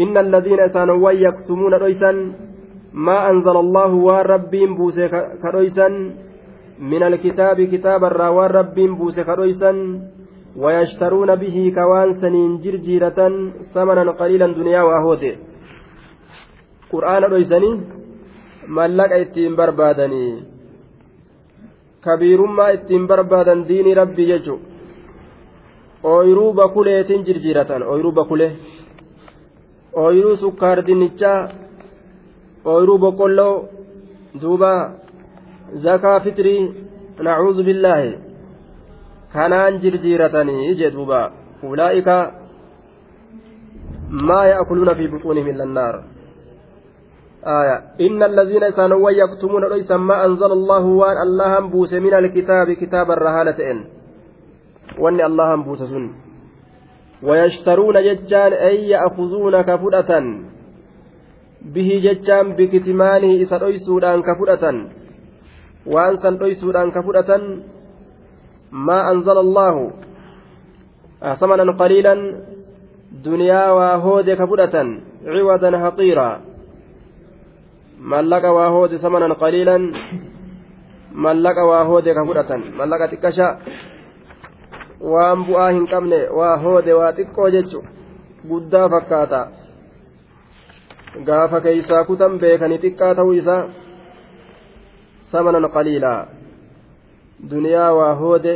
إن الذين إسانوا يكتمون رئيسا ما أنزل الله والربين بوسي كرئيسا من الكتاب كتاب الراوان ربين بوسي كرئيسا ويشترون به كوان سنين جرجيرة ثمنا قليلا دنيا وأهوته. قرآن رئيساني mallaqa ittiin barbaadanii kabiirummaa ittiin barbaadan diinii rabbii jechuun ooyiruu bakuleetiin jirjiiratan ooyiruu bakulee ooyiruu sukkaar dinnichaa ooyiruu boqqolloo duuba zakaa fitrii nacuudhu billaahi kanaan jirjiiratanii jee duuba ulaa'ika maa ya'kuluuna fi buxuunihim illa annaar آية إن الذين إسانوا يكتمون ليس ما أنزل الله وأن الله بوس من الكتاب كتاب الرهانة إن وأن الله بوس سن ويشترون ججان أي يأخذون كفرة به ججان بكتمانه إسا ريسودان كفرة وأنسا ريسودان كفرة ما أنزل الله. ثمنا قليلا. دنيا وهود كفرة عوضا حقيرا. mallaqa waa hoode samanan qaliilan mallaqa waa hoode ka fudhatan mallaqa xiqqasha waan bu'aa hin qabne waa hoode waa xiqqoo jechu guddaa fakkaata gaafa keeysaa kutan beekanii xiqqaa ta'uu isaa samanan qaliilaa duniyaa waa hoode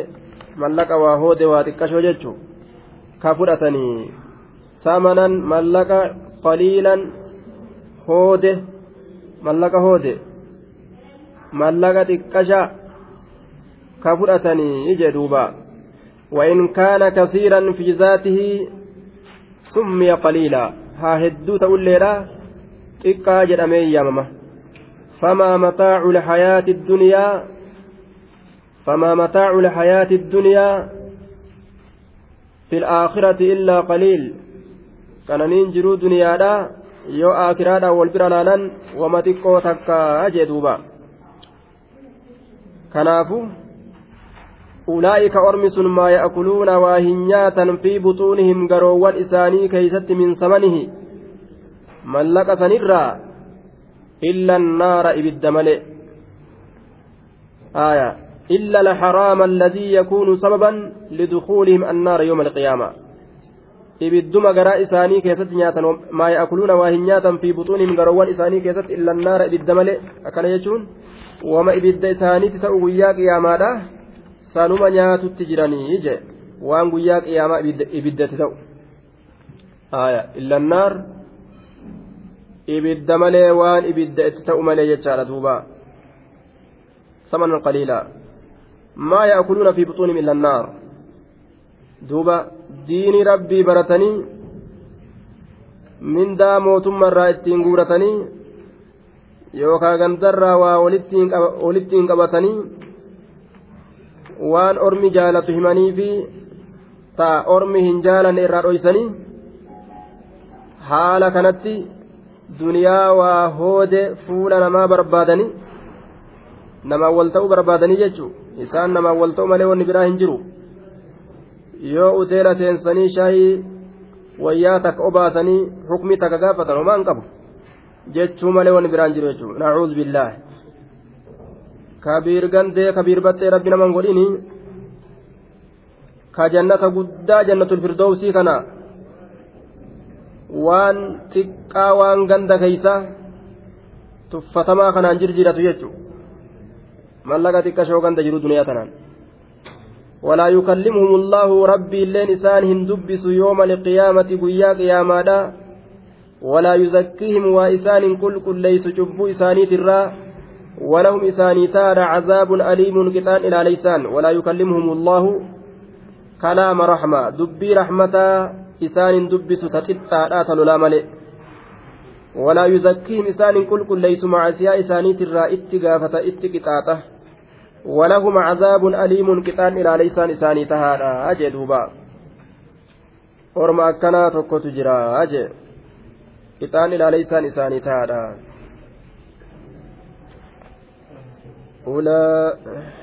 mallaqa waa hoode waa xiqqashoo jechu ka fudhatanii samanan mallaqa qaliilan hoode mallaqa hoode mallaqa xiqqasha ka fudhatanii jedhuuba وإن كان كثيرا في ذاته سمي قليلا. ها هدو لي تقا جرمي يمما فما متاع الحياة الدنيا فما متاع الحياة الدنيا في الآخرة إلا قليل. كان ننجروا دنيا دا yoo akiraadhaan wal bira laalan wama xiqqoo takka jee أولئك أرمس ما يأكلون واهنياتا في بطونهم قروان إساني كيست من ثمنه ملك سنرا إلا النار إبد ملئ آية إلا الحرام الذي يكون سببا لدخولهم النار يوم القيامة keessatti nyaatan maa yaakuluuna waa hin nyaatan fi buxuunihim garoowwan isaanii keessatti illa naara ibidda malee akkana jechuun wama ibidda isaaniitti ta'u guyyaa qiyaamaadha sanuma nyaatutti jiranii je. Waan guyyaa qiyaamaa ibiddatti ta'u. Illa naar. Ibidda malee waan ibidda itti ta'u malee jechaadha duuba. Samanan qaliilaa maa yaakuluuna fi buxuunihim illa naar? Duuba diini rabbii baratanii mindaa mootummaarraa ittiin guuratanii yookaan gandarraa waa walittiin qabatanii waan ormi jaalatu himanii fi ta'a ormi hin jaalanne irraa dhoysanii haala kanatti duniyaa waa hoode fuula namaa barbaadanii namaan wal ta'uu barbaadanii jechuun isaan namaan wal ta'u malee wanni biraa hin jiru. yoo uteela teensanii shaayii wayyaa takka obaasanii hukmii takka gaafatan homaan qabu jechuu malee wanni biraan jiru jechuudha nacuudhu billaahi kabiir gandee kabiir battee rabbi naman godhini ka jannata guddaa jannatul firdowsii kana waan xiqqaa waan ganda keeysa tuffatamaa kanaan jirjiratu jechuudha mallaqa xiqqashoo ganda jiru duniyaa tanaan. ولا يكلمهم الله ربي اللين إسان هندبس يوم القيامة قيا قياما ولا يزكيهم وإسان كل كل ليس جب إساني ترى ولهم إساني تار عذاب أليم كتان إلى ليسان ولا يكلمهم الله كلام رحمة. دبي رحمة إسان دبس تتتا لا ملئ ولا يزكيهم إسان كل كل ليس مع سيا إساني ترى اتقافة اتقطاته ولهم عذاب أليم كتان إلى ليسان إساني تهادا أجي دوبا. orma akkanaa tokkotu jira aje ixaan ilaaleysaan isaanii taadha أولئك